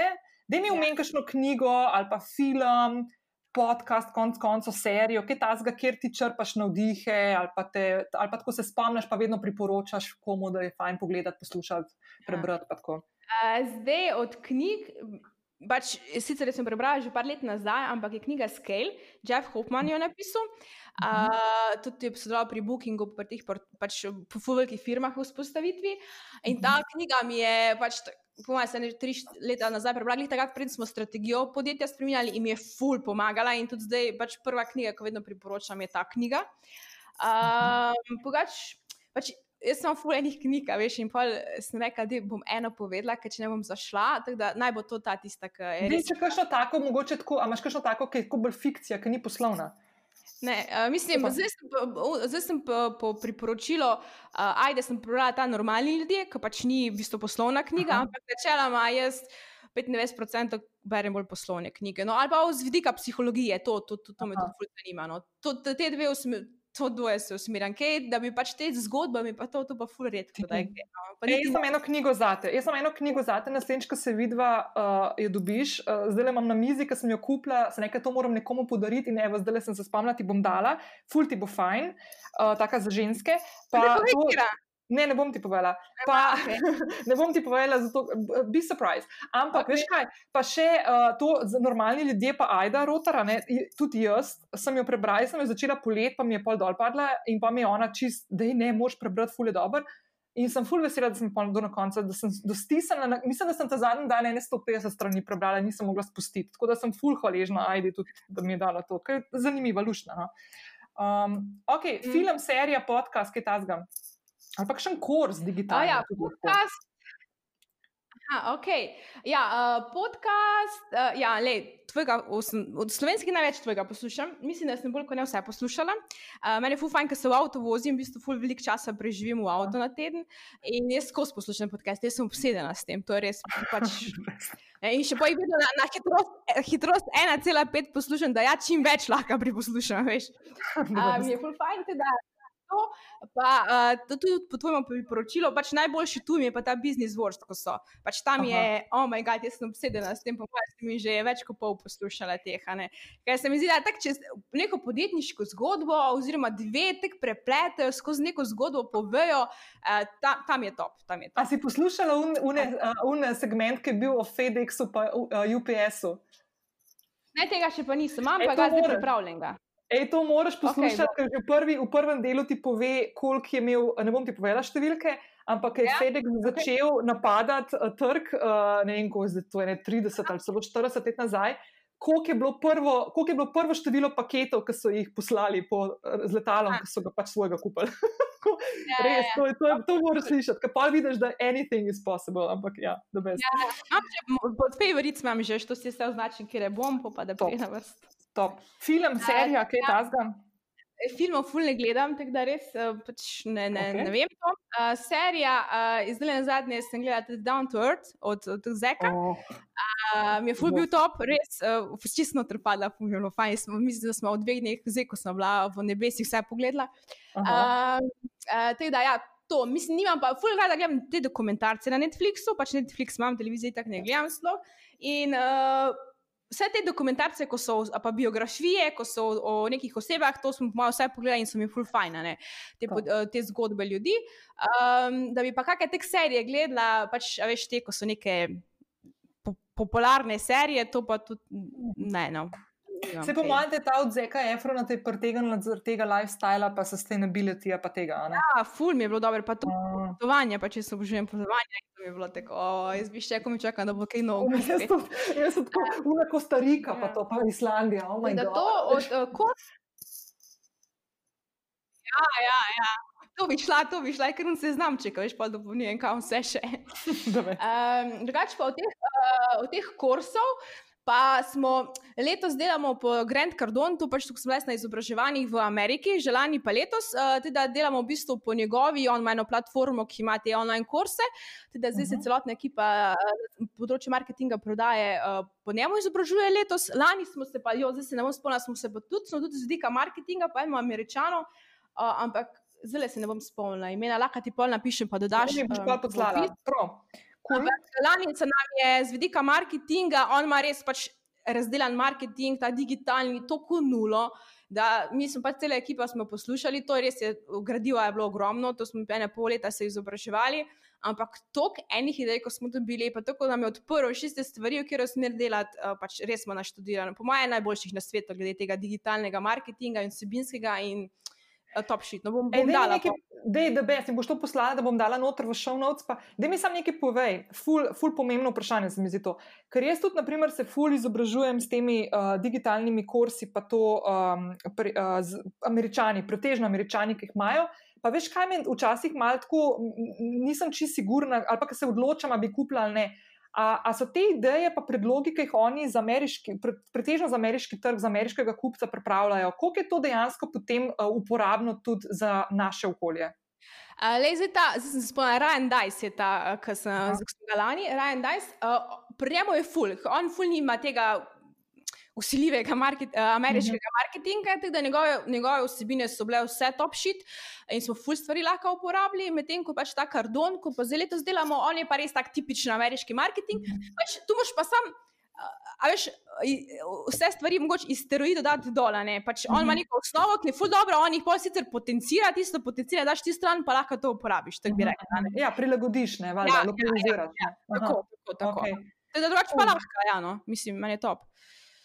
daj mi Ja. omenj kakšno knjigo ali pa film. Podcast, konc koncev, serijo, kaj tasga, kjer ti črpaš navdihe, ali pa, te, ali pa tako se spomniš, pa vedno priporočaš komu, da je fajn pogledati, poslušati, prebrati. pa tako. A, Zdaj od knjig. Pač, sicer sem prebrala že par let nazaj, ampak je knjiga Scale, Jeff Hoffman jo je napisal. Uh, tudi je sodeloval pri Bookingu, pri teh pač, po velikih firmah v vzpostavitvi. In ta knjiga mi je, pač, ta- po mojem, se ne tri leta nazaj prebrala, glih takrat, smo strategijo podjetja spremenjali in mi je ful pomagala. In tudi zdaj, pač prva knjiga, ki jo vedno priporočam, je ta knjiga. Um, Pogač, pač, jaz sem ful enih knjig, a veš, in pol sem rekla, da bom eno povedala, ker če ne bom zašla, tako da naj bo to ta tista, ki je res. če kakšno tako, mogoče tako, a imaš kakšno tako, ki je tako bolj fikcija, ki ni poslovna. Ne, uh, mislim, Super. zdaj sem, po, zdaj sem po, po priporočilu, uh, ajde, sem prebrala ta normalni ljudje, ki pač ni v bistvu poslovna knjiga, Aha. ampak načeloma jaz 95% berem bolj poslovne knjige. No, ali pa z vidika psihologije, to, to, to, to me Aha. tudi ful zanima. No. To, te dve usmer, to dvoje se usmerjam, kaj, da bi pač te zgodbami, pa to, to pa ful redko. Da, je kaj, no. Pa niti jaz sem eno knjigo zate. Jaz sem eno knjigo zate, naslednjič, ko se vidva, uh, jo dobiš. Uh, zdaj le imam na mizi, ki sem jo kupila, se nekaj to moram nekomu podariti in evo, zdaj le sem se spomnila, ti bom dala, ful ti bo fajn, uh, taka za ženske. Pa, to. Ne, ne bom ti povedala. Pa, okej. <laughs> ne bom ti povedala, zato bi surprise. Ampak, okay. veš kaj, pa še uh, to normalni ljudje, pa Aida Rotara, ne, tudi jaz sem jo prebrala, sem jo začela polet, pa mi je pol dol padla in pa mi je ona čist, da ne moš prebrati, ful je dober. In sem ful vesela, da sem do na konca, da sem dostisala, na- mislim, da sem ta zadnji dan ene 150 strani prebrala, nisem mogla spustiti. Tako da sem ful hvaležna Aidi tudi, da mi je dala to, ker je zanimiva, lušna. No? Um, ok, Mm. film, serija, podcast, kaj tasga. Ali pa kakšen kurs A digitalni. ja, podcast. Aha, ok. Ja, uh, podcast, uh, ja, le, tvojega, osem, od slovenskega največ tvojega poslušam. Mislim, da sem bolj kot ne vse poslušala. Uh, meni je ful fajn, ker se v avtu vozim, v bistvu ful veliko časa preživim v avtu na teden in jaz skozi poslušam podcast, jaz sem obsedena s tem, to je res pač. <laughs> Ne, In še poj vedno na, na hitrost, hitrost 1,5 poslušam, da ja čim več lahko pri poslušam, veš. <laughs> Uh, mi je ful fajn, da to, pa uh, to tudi po tvojem priporočilu, pač najboljši tu je pa ta business worst, ko so. Pač tam Aha. je, oh moj bog, jaz sem obsedena s tem, pa sem jih že več kot pol poslušala teh. Ker se mi zdi, da tak, če neko podjetniško zgodbo oziroma dve tek prepletajo skozi neko zgodbo, povejo, uh, ta, tam je top. Tam je top. A si poslušala un, une, uh, un segment, ki je bil o FedExu in uh, UPS-u? Ne, tega še pa nisem, imam Ej, pa ga zdaj pripravljenega. Ej, to moraš poslušati, okay, ker že v, prvi, v prvem delu ti pove, koliko je imel, ne bom ti povedala številke, ampak je Ja, ja, FedEx začel okay. napadati uh, trg, uh, ne vem, ko je to ne 30 ali celo 40 let nazaj. Koliko je, bilo prvo, koliko je bilo prvo število paketov, ki so jih poslali po, eh, z letalom, A. ki so ga pač svojega kupili? <laughs> Ja, Res, ja, to, je- to, je- to moraš slišati, ker pa vidiš, da anything is possible, ampak ja, da best. Ja, m- pod favoric imam že, što si vse označen, kjer je bom, pa da pride na vrst. Top. Film, serija, kaj ja. tasga? Filmov ful ne gledam, tako da res uh, pač ne, ne, okay. ne vem. To. Uh, serija, uh, zdaj na zadnje sem gledala tudi Down to Earth od, od Zeka. Oh, Uh, mi je ful bil top, res, uh, čisto trpada, bilo fajn. Smo, mislim, da smo v dveh dneh, zdaj ko sem bila v nebesih, vse pogledala. Uh, uh, tako da, ja, to, mislim, nimam pa, ful rada gledam te dokumentarce na Netflixu, pač Netflix imam, televizijo tako ne gledam sploh. In uh, vse te dokumentarce, ko so, pa biografije, ko so o, nekih osebah, to smo malo vse pogledali in so mi ful fajn, te, uh, te zgodbe ljudi. Um, da bi pa kakšne te serije gledala, pač, veš, te, ko so neke po, popularne serije, to pa tudi ne. No. Se po mojem, da je ta odzeka Efrona te pritegnila zaradi tega lifestyla, pa sustainability, pa tega. Ne? Ja, ful mi je bilo dobro, pa tudi potovanje, pa če se obožujem potovanje, to mi je bilo tako, o, jaz bi še, ko mi čakam, da bo kaj novo. Jaz, jaz sem tako, una Kostarika, pa ja. to pa Islandija, oh my god. To, od, uh, ko... Ja, ja, ja. To bi šla, to bi šla, ker se znam, če veš, pa dopolnjujem, kam vse še. <laughs> um, drugače pa od teh, uh, od teh kursov, Pa smo letos delamo po Grand Cardone, tu pač smo na izobraževanjih v Ameriki, že lani pa letos, uh, teda delamo v bistvu po njegovi, on ima eno platformo, ki ima te online kurse, teda zdaj uh -huh. se mhm. celotna ekipa uh, področja marketinga prodaje uh, po njemu izobražuje letos. Lani smo se pa, jo, zdaj se ne bom spomnila, smo se pa tudi, smo tudi z vidika marketinga, pa imamo američano, uh, ampak zdaj se ne bom spomnila, imena lahko ti pol napišem, pa dodaš. Ne, boš pa poslala, prav. Cool. Lani se nam je z vidika marketinga, on ima res pač razdeljen marketing, ta digitalni, tako nulo. Da, mi smo pač cele ekipe poslušali, to res, je, gradiva je bilo ogromno, to smo ene pol leta se izobraževali, ampak toliko enih idej, ko smo dobili, pa tako nam je odprlo šeste stvari, v kjer smer delati, eh, pač res smo naštudirali. Po mojem, najboljših na svetu, glede tega digitalnega marketinga in vsebinskega. In, top shit. No, bom, bom Ej, dala. Da je debes, ti boš to poslala, da bom dala noter v show notes. Da mi sam nekaj povej, ful, ful pomembno vprašanje se mi zdi to. Ker jaz tudi, naprimer, se ful izobražujem s temi uh, digitalnimi kursi, pa to um, pri, uh, z američani, pretežno američani, ki jih imajo. Pa veš, kaj mi včasih malo tako, nisem čisto sigurna, ali pa se odločam, ali bi kupila ali ne. A, a so te ideje, pa predlogi, ki jih oni za ameriški, pre, pretežno za ameriški trg, za ameriškega kupca pripravljajo, koliko je to dejansko potem uh, uporabno tudi za naše okolje? Uh, lej, zdaj, ta, zdaj sem se spomnil, Ryan Dice je ta, ki sem ga lani. Ryan Dice, uh, pri njemu je ful, on ful nima tega usiljivega market, uh, ameriškega mhm. marketinga, tako da njegove, njegove vsebine so bile vse top shit in smo full stvari lahko uporabili, medtem ko pač ta kardon, ko pa zdaj letos delamo, on je pa res tak tipičen ameriški marketing. Mhm. Pač, tu moš pa sam. A veš, vse stvari mogoče iz steroidov dati dol. Pač on ima mhm. neko osnovo, ki je ful dobro, on jih pa sicer potencira, tisto potencira, daš ti stran, pa lahko to uporabiš. Ja, prilagodiš, ne, valjda, ja, lokaliziraš. Ja, ja, tako, tako, tako. Okay. Teda drugače pa lahko, ja, no, mislim, meni je top.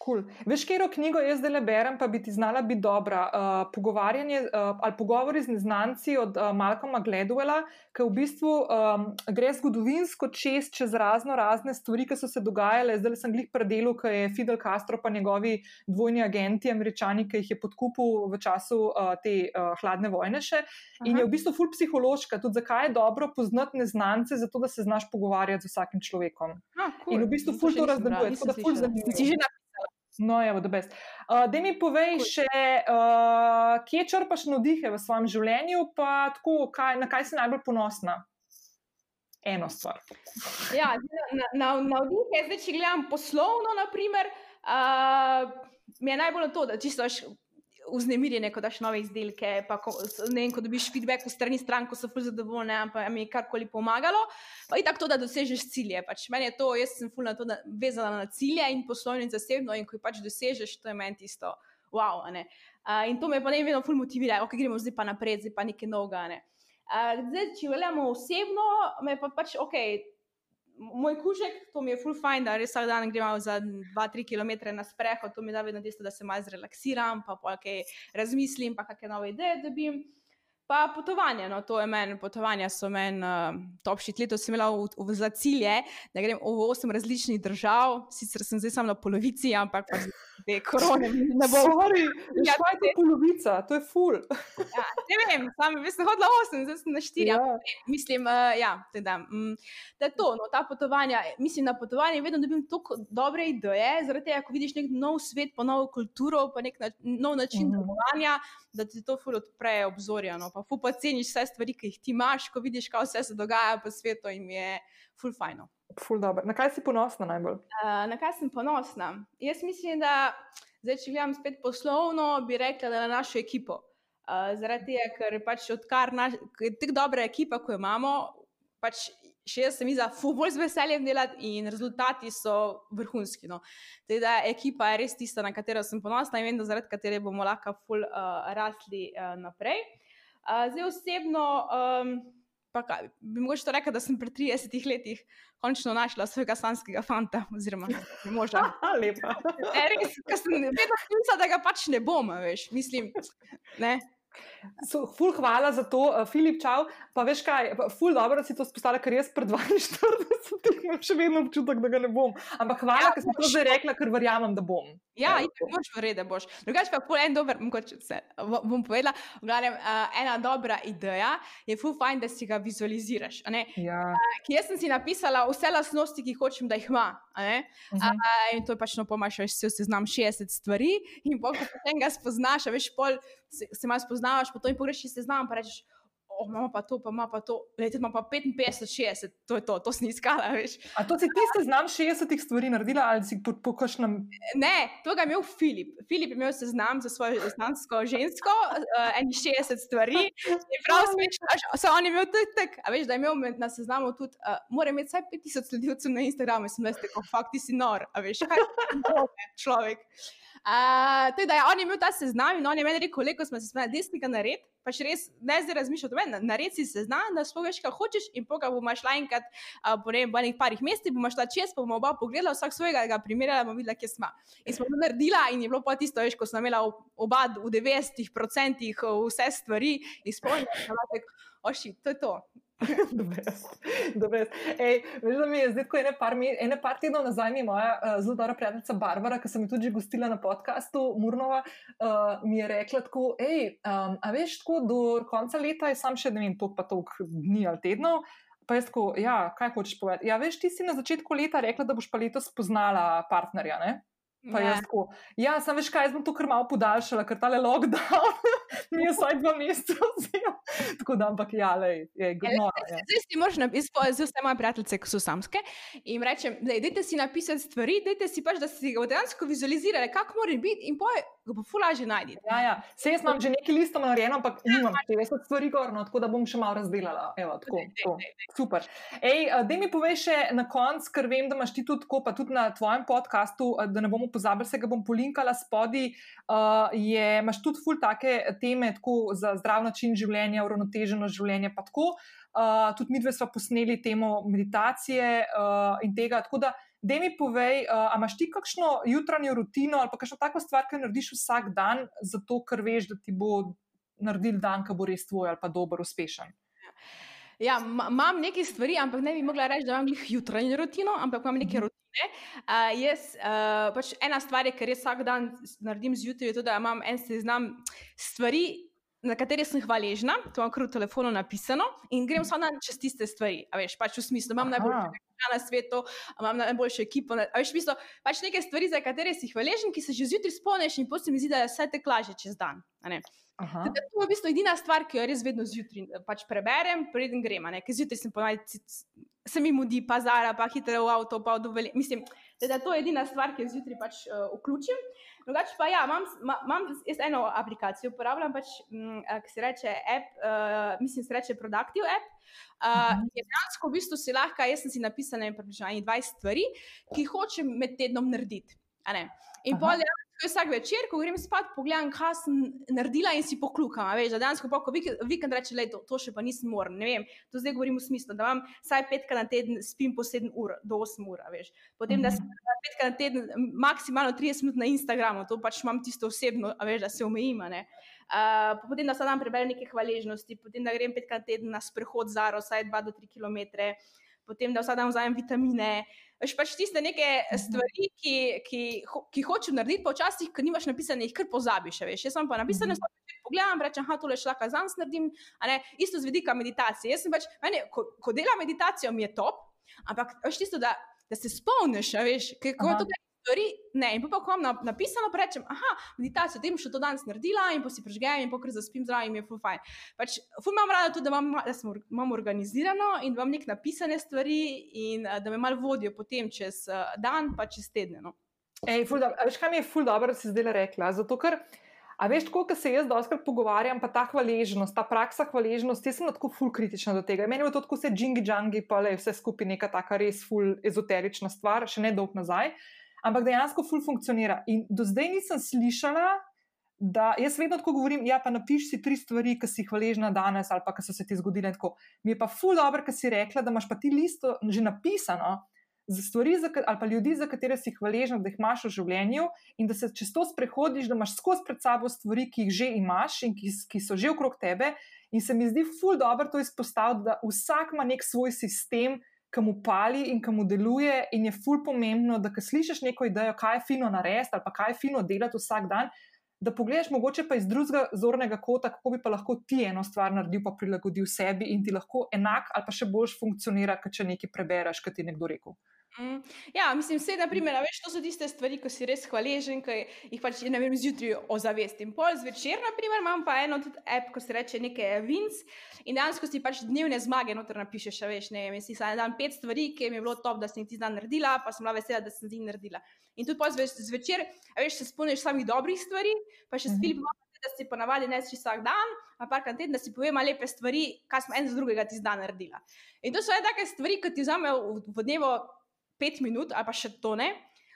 Cool. Veš, kero knjigo jaz zdaj le berem, pa bi ti znala biti dobra. Uh, pogovarjanje uh, ali pogovori z neznanci od uh, Malcolma Gladwella, ki v bistvu um, gre zgodovinsko čez, čez razno razne stvari, ki so se dogajale. Zdaj sem glih predelu, ki je Fidel Castro pa njegovi dvojni agenti, američani, ki jih je podkupil v času uh, te uh, hladne vojne še. Aha. In je v bistvu ful psihološka, tudi zakaj je dobro poznati neznance, zato da se znaš pogovarjati z vsakim človekom. Ah, cool. In v bistvu ful to razdeluje. Tako da ful zanimivo. No, je da best. Uh, da mi povej Kuj. še, uh, kje črpaš navdihe v svojem življenju, pa tako, kaj, na kaj si najbolj ponosna? Eno stvar. Ja, na, na, navdihe, zdaj, če gledam poslovno, naprimer, uh, mi je najbolj to, da čisto vznemirjene, ko daš nove izdelke. Pa, ko, ne vem, ko dobiš feedback v strani stran, ko so fully zadovoljne, pa mi je karkoli pomagalo. Pa in tako, da dosežeš cilje. Pač meni je to, jaz sem fully na to vezana na cilje in poslovno in zasebno. In ko jih pač dosežeš, to je meni tisto, wow. Uh, in to me pa ne vedno fully motivira, ok, gremo zdaj pa naprej, zdaj pa nekaj novega. Ne. Uh, zdaj, če gledamo osebno, me pa pač ok moj kužek, to mi je full fine, da res vsak dan gremo za 2-3 km na sprehod, to mi da vedno tisto, da se malo zrelaksiram, pa kaj razmislim, pa kakšne nove ideje dobim. Pa potovanje, no, to je meni, potovanja so meni uh, top šit. Letos sem imela v, v, za cilje, da grem v osem različnih držav, sicer sem zdaj samo na polovici, ampak pač te korone ne bo. Sorry, ja, to je polovica, to je full. ja, ne vem, sam bi se hodila osem, zdaj sem na štiri. Ja. Mislim, uh, ja, teda, um, da je to, no, ta potovanja, mislim, na potovanje vedno dobim toliko dobre ideje, zaradi tega, ko vidiš nek nov svet, pa novo kulturo, pa nek na, nov način mhm. delovanja, mm. da ti to full odpre obzorja. No pa fu pa ceniš vse stvari, ki jih ti imaš, ko vidiš, kaj vse se dogaja po svetu in je ful fajno. Ful dobro. Na kaj si ponosna najbolj? Uh, na kaj sem ponosna? Jaz mislim, da zdaj, če gledam spet poslovno, bi rekla, da na našo ekipo. Uh, zaradi tega, ker pač odkar naš, tako dobra ekipa, ko jo imamo, pač še jaz sem za futbol z veseljem delati in rezultati so vrhunski. No. Da, ekipa je res tista, na katero sem ponosna in vem, da zaradi katere bomo lahko ful uh, rasli uh, naprej. Uh, zdaj osebno. Um, Pa kaj, bi mogoče to rekel, da sem pri 30 letih končno našla svojega slanskega fanta, oziroma moža. <laughs> Lepa. E, res, ker sem vedno mislila, da ga pač ne bom, veš, mislim. Ne? So, ful, hvala za to, uh, Filip Čau. Pa veš kaj, ful, dobro, da si to spostavila, ker jaz pred 42 <laughs> imam še vedno občutek, da ga ne bom. Ampak hvala, ja, ker si to že rekla, ker verjamem, da bom. Ja, in tako boš verjela, da boš. Drugač pa pol en dober, mogoče se bom povedala, gledam, uh, ena dobra ideja je ful fajn, da si ga vizualiziraš. Ja. Uh, jaz sem si napisala vse lasnosti, ki hočem, da jih ima. Uh -huh. uh, in to je pač no pomaš, veš, se seznam 60 stvari in potem, ko potem ga spoznaš, veš, pol se, se malo spoznavaš, potem pogrešiš seznam, pa rečeš, oh, imamo pa to, pa ima pa to, leti ima pa 55, 60, to je to, to si iskala, veš. A to si ti seznam 60 stvari naredila ali si po, po kakšnem? Ne, to ga je imel Filip. Filip je imel seznam za svojo znansko žensko, uh, eni 60 stvari. In prav smešno, so oni imeli tudi tak, a veš, da je imel na seznamu tudi, uh, mora imeti vsaj 5000 sledilcev na Instagramu, sem veste, kako fakt ti si nor, a veš, kaj je človek. Uh, teda, ja, on je imel ta seznam in on je meni rekel, ko smo se smejali, desnika nared, pač res ne zdaj razmišljati o meni, nared si seznam, da spogledaš, kaj hočeš in poka bomo šla enkrat uh, po ne vem, nekaj parih mestih, bomo šla čez, pa bomo oba pogledala vsak svojega, ga primerjala, bomo videla, kje smo. In smo to naredila in je bilo pa tisto, veš, ko smo imela oba v 90% vse stvari izpolnjene, oši, to je to. <laughs> Ej, veš, da mi je zdaj, ko ene par, ene par tednov nazaj, mi je moja uh, zelo dobra prijateljica Barbara, ki sem jo tudi gostila na podkastu Murnova, uh, mi je rekla tako, hej, um, a veš, tako do konca leta je sam še ne vem, toliko pa toliko dni ali tednov. Pa jaz tako, ja, kaj hočeš povedati? Ja, veš, ti si na začetku leta rekla, da boš pa letos spoznala partnerja, ne? Pa ja. jaz tako, ja, sem veš kaj, jaz bom to kar malo podaljšala, ker tale lockdown <laughs> mi je vsaj dva meseca vzel. Tako da, ampak ja, le, je gno. Ja. Zdaj si moraš napisati, zdaj vse moje prijateljice, ki so samske, in rečem, dajte si napisati stvari, dajte si pač, da si ga dejansko vizualizirali, kako mora biti in poje ga bo fulaže najti. Ja, ja. Se jaz imam že nekaj listov narejeno, ampak ja, nimam 50 stvari gorno, tako da bom še malo razdelala. Evo, tako, dej, dej, dej. Super. Ej, da mi poveš še na koncu, ker vem, da imaš ti tudi tako, pa tudi na tvojem podkastu, da ne bomo pozabili, se ga bom polinkala spodi. Uh, je, imaš tudi ful take teme tako za zdrav način življenja, uravnoteženo življenje, pa tako. Uh, tudi mi dve smo posneli temo meditacije uh, in tega. Tako da da mi povej, uh, a imaš ti kakšno jutranjo rutino ali pa kakšno tako stvar, ki narediš vsak dan, zato ker veš, da ti bo naredil dan, ki bo res tvoj ali pa dober, uspešen. Ja, imam nekaj stvari, ampak ne bi mogla reči, da imam jih jutranjo rutino, ampak imam neke mhm. rutine. Uh, jaz, uh, pač ena stvar je, ker jaz vsak dan naredim zjutraj, je to, da imam en seznam stvari, na katere sem hvaležna, to imam kar v telefonu napisano in grem samo na čez tiste stvari. A veš, pač v smislu, imam najboljše na svetu, imam najboljšo ekipo. A veš, v smislu, pač neke stvari, za katere si hvaležen, ki se že zjutraj spomniš in potem mi zdi, da je vse te klaže čez dan. To je v bistvu edina stvar, ki jo res vedno zjutraj pač preberem, preden grem. Ker zjutraj sem ponavadi, se mi mudi, pa zara, pa hitro v avto, pa odoveli. Mislim, da je to edina stvar, ki jo zjutraj pač uh, vključim. Drugače pa ja, imam, imam jaz eno aplikacijo, uporabljam pač, mm, ki se reče app, uh, mislim, se reče Productive app. Uh, je dejansko v bistvu si lahko, jaz sem si napisala približno 20 stvari, ki hočem med tednom narediti. In bolje je, vsak večer, ko grem spat, pogledam, kaj sem naredila in si poklukam. Veš, da dejansko pa, ko vikend reče, da to, to še pa nisem moral. Ne vem, to zdaj govorim v smislu, da imam vsaj petkrat na teden spim po 7 ur, do 8 ur. Veš. Potem, da sem petkrat na teden maksimalno 30 minut na Instagramu, to pač imam tisto osebno, veš, da se omejim. Uh, potem, da se tam preberem neke hvaležnosti, potem, da grem petkrat na teden na sprehod za Aro, vsaj 2 do 3 km, potem, da vsak dan vzamem vitamine. Veš pač tiste neke mhm. stvari, ki, ki, ki hočeš narediti, pa včasih, ki nimaš napisane, jih kar pozabiš. Veš. Jaz sem pa napisane, da mhm. pogledam, rečem, da tole šla kazan, naredim, isto z vidika meditacije. Pač, meni, ko, ko delam meditacijo, mi je top, ampak veš tisto, da, da se spomniš, veš, kako to je stvari, ne. In pa, ko imam napisano, pa rečem, ah, meditacijo, bom še to danes naredila in pa si prežgem in pokor zaspim zraven je fajn. Pač, fu imam rada tudi, da, imam, da sem, imam organizirano in da imam nek napisane stvari in uh, da me malo vodijo potem čez uh, dan, pa čez tedne. No. Ej, ful, veš, kaj mi je ful dobro, da si zdaj rekla? Zato, ker A veš, koliko se jaz doskrat pogovarjam, pa ta hvaležnost, ta praksa hvaležnosti, jaz sem tako ful kritična do tega. Meni je to tako vse džingi džangi, pa le vse skupaj neka taka res ful ezoterična stvar, še ne dolg nazaj, ampak dejansko ful funkcionira. In do zdaj nisem slišala, da jaz vedno tako govorim, ja pa napiši si tri stvari, ki si jih hvaležna danes ali pa ki so se ti zgodile. Tako. Mi je pa ful dobro, ker si rekla, da imaš pa ti listo že napisano za stvari za, ali pa ljudi, za katere si hvaležen, da jih imaš v življenju, in da se čez to sprehodiš, da imaš skozi pred sabo stvari, ki jih že imaš in ki, ki so že okrog tebe. In se mi zdi ful dobro to izpostaviti, da vsak ima nek svoj sistem, ki mu pali in ki mu deluje, in je ful pomembno, da ko slišiš neko idejo, kaj je fino narediti ali kaj je fino delati vsak dan. Da pogledaš, mogoče pa iz drugega zornega kota, kako bi pa lahko ti eno stvar naredil, pa prilagodil sebi in ti lahko enak ali pa še boljš funkcionira, kot če nekaj prebereš, kot ti je nekdo rekel. Mm. Ja, mislim, vse, da primer, veš, to so tiste stvari, ko si res hvaležen, ki jih pač ne vem, zjutraj ozavestim. Pol zvečer, na primer, imam pa eno tudi app, ko se reče nekaj Vince in dejansko si pač dnevne zmage noter napišeš, veš, ne vem, si sam dan pet stvari, ki mi je bilo top, da sem ti dan naredila, pa sem bila vesela, da sem ti naredila. In tudi pol zvečer, veš, se spomniš samih dobrih stvari, pa še spil. Mm -hmm. Da si ponavadi ne si vsak dan, pa pa teden, da si povemo lepe stvari, kaj smo en za drugega ti zdaj naredila. In to so ene take stvari, ki ti vzamejo v dnevu pet minut, ali pa še to ne,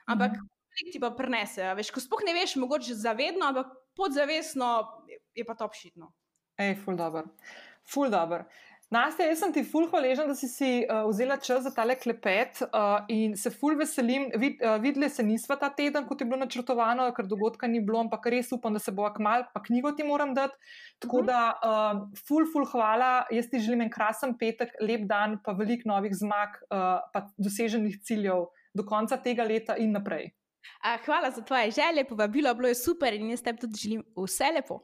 ampak mm -hmm. ti pa prenese. Veš, ko spoh ne veš, mogoče zavedno, ampak podzavestno je pa to obšitno. Ej, ful dobr. Ful dobr. Nastja, jaz sem ti ful hvaležen, da si si uh, vzela čas za tale klepet uh, in se ful veselim. Vid, uh, videli se nisva ta teden, kot je bilo načrtovano, ker dogodka ni bilo, ampak res upam, da se bo akmal, pa knjigo ti moram dati. Tako mhm. da, uh, ful, ful hvala. Jaz ti želim en krasen petek, lep dan, pa veliko novih zmag, uh, pa doseženih ciljev do konca tega leta in naprej. Uh, hvala za tvoje želje, povabilo, bilo je super in jaz tebi tudi želim vse lepo.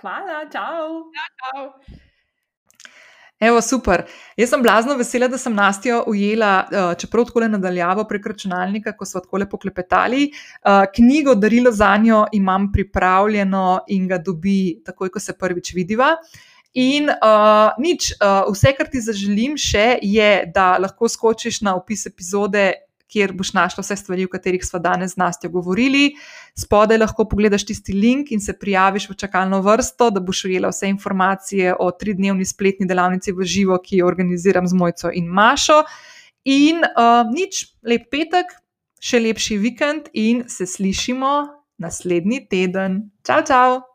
Hvala, čau. Ja, čau. Evo, super. Jaz sem blazno vesela, da sem Nastjo ujela, uh, čeprav tako nadaljavo prek računalnika, ko smo tako lepo klepetali. Uh, knjigo Darilo za njo imam pripravljeno in ga dobi takoj, ko se prvič vidiva. In uh, nič, uh, vse, kar ti zaželim, še je, da lahko skočiš na opis epizode kjer boš našla vse stvari, o katerih smo danes z Nastjo govorili. Spodaj lahko pogledaš tisti link in se prijaviš v čakalno vrsto, da boš ujela vse informacije o tridnevni spletni delavnici v živo, ki jo organiziram z Mojco in Mašo. In uh, nič, lep petek, še lepši vikend in se slišimo naslednji teden. Čau, čau!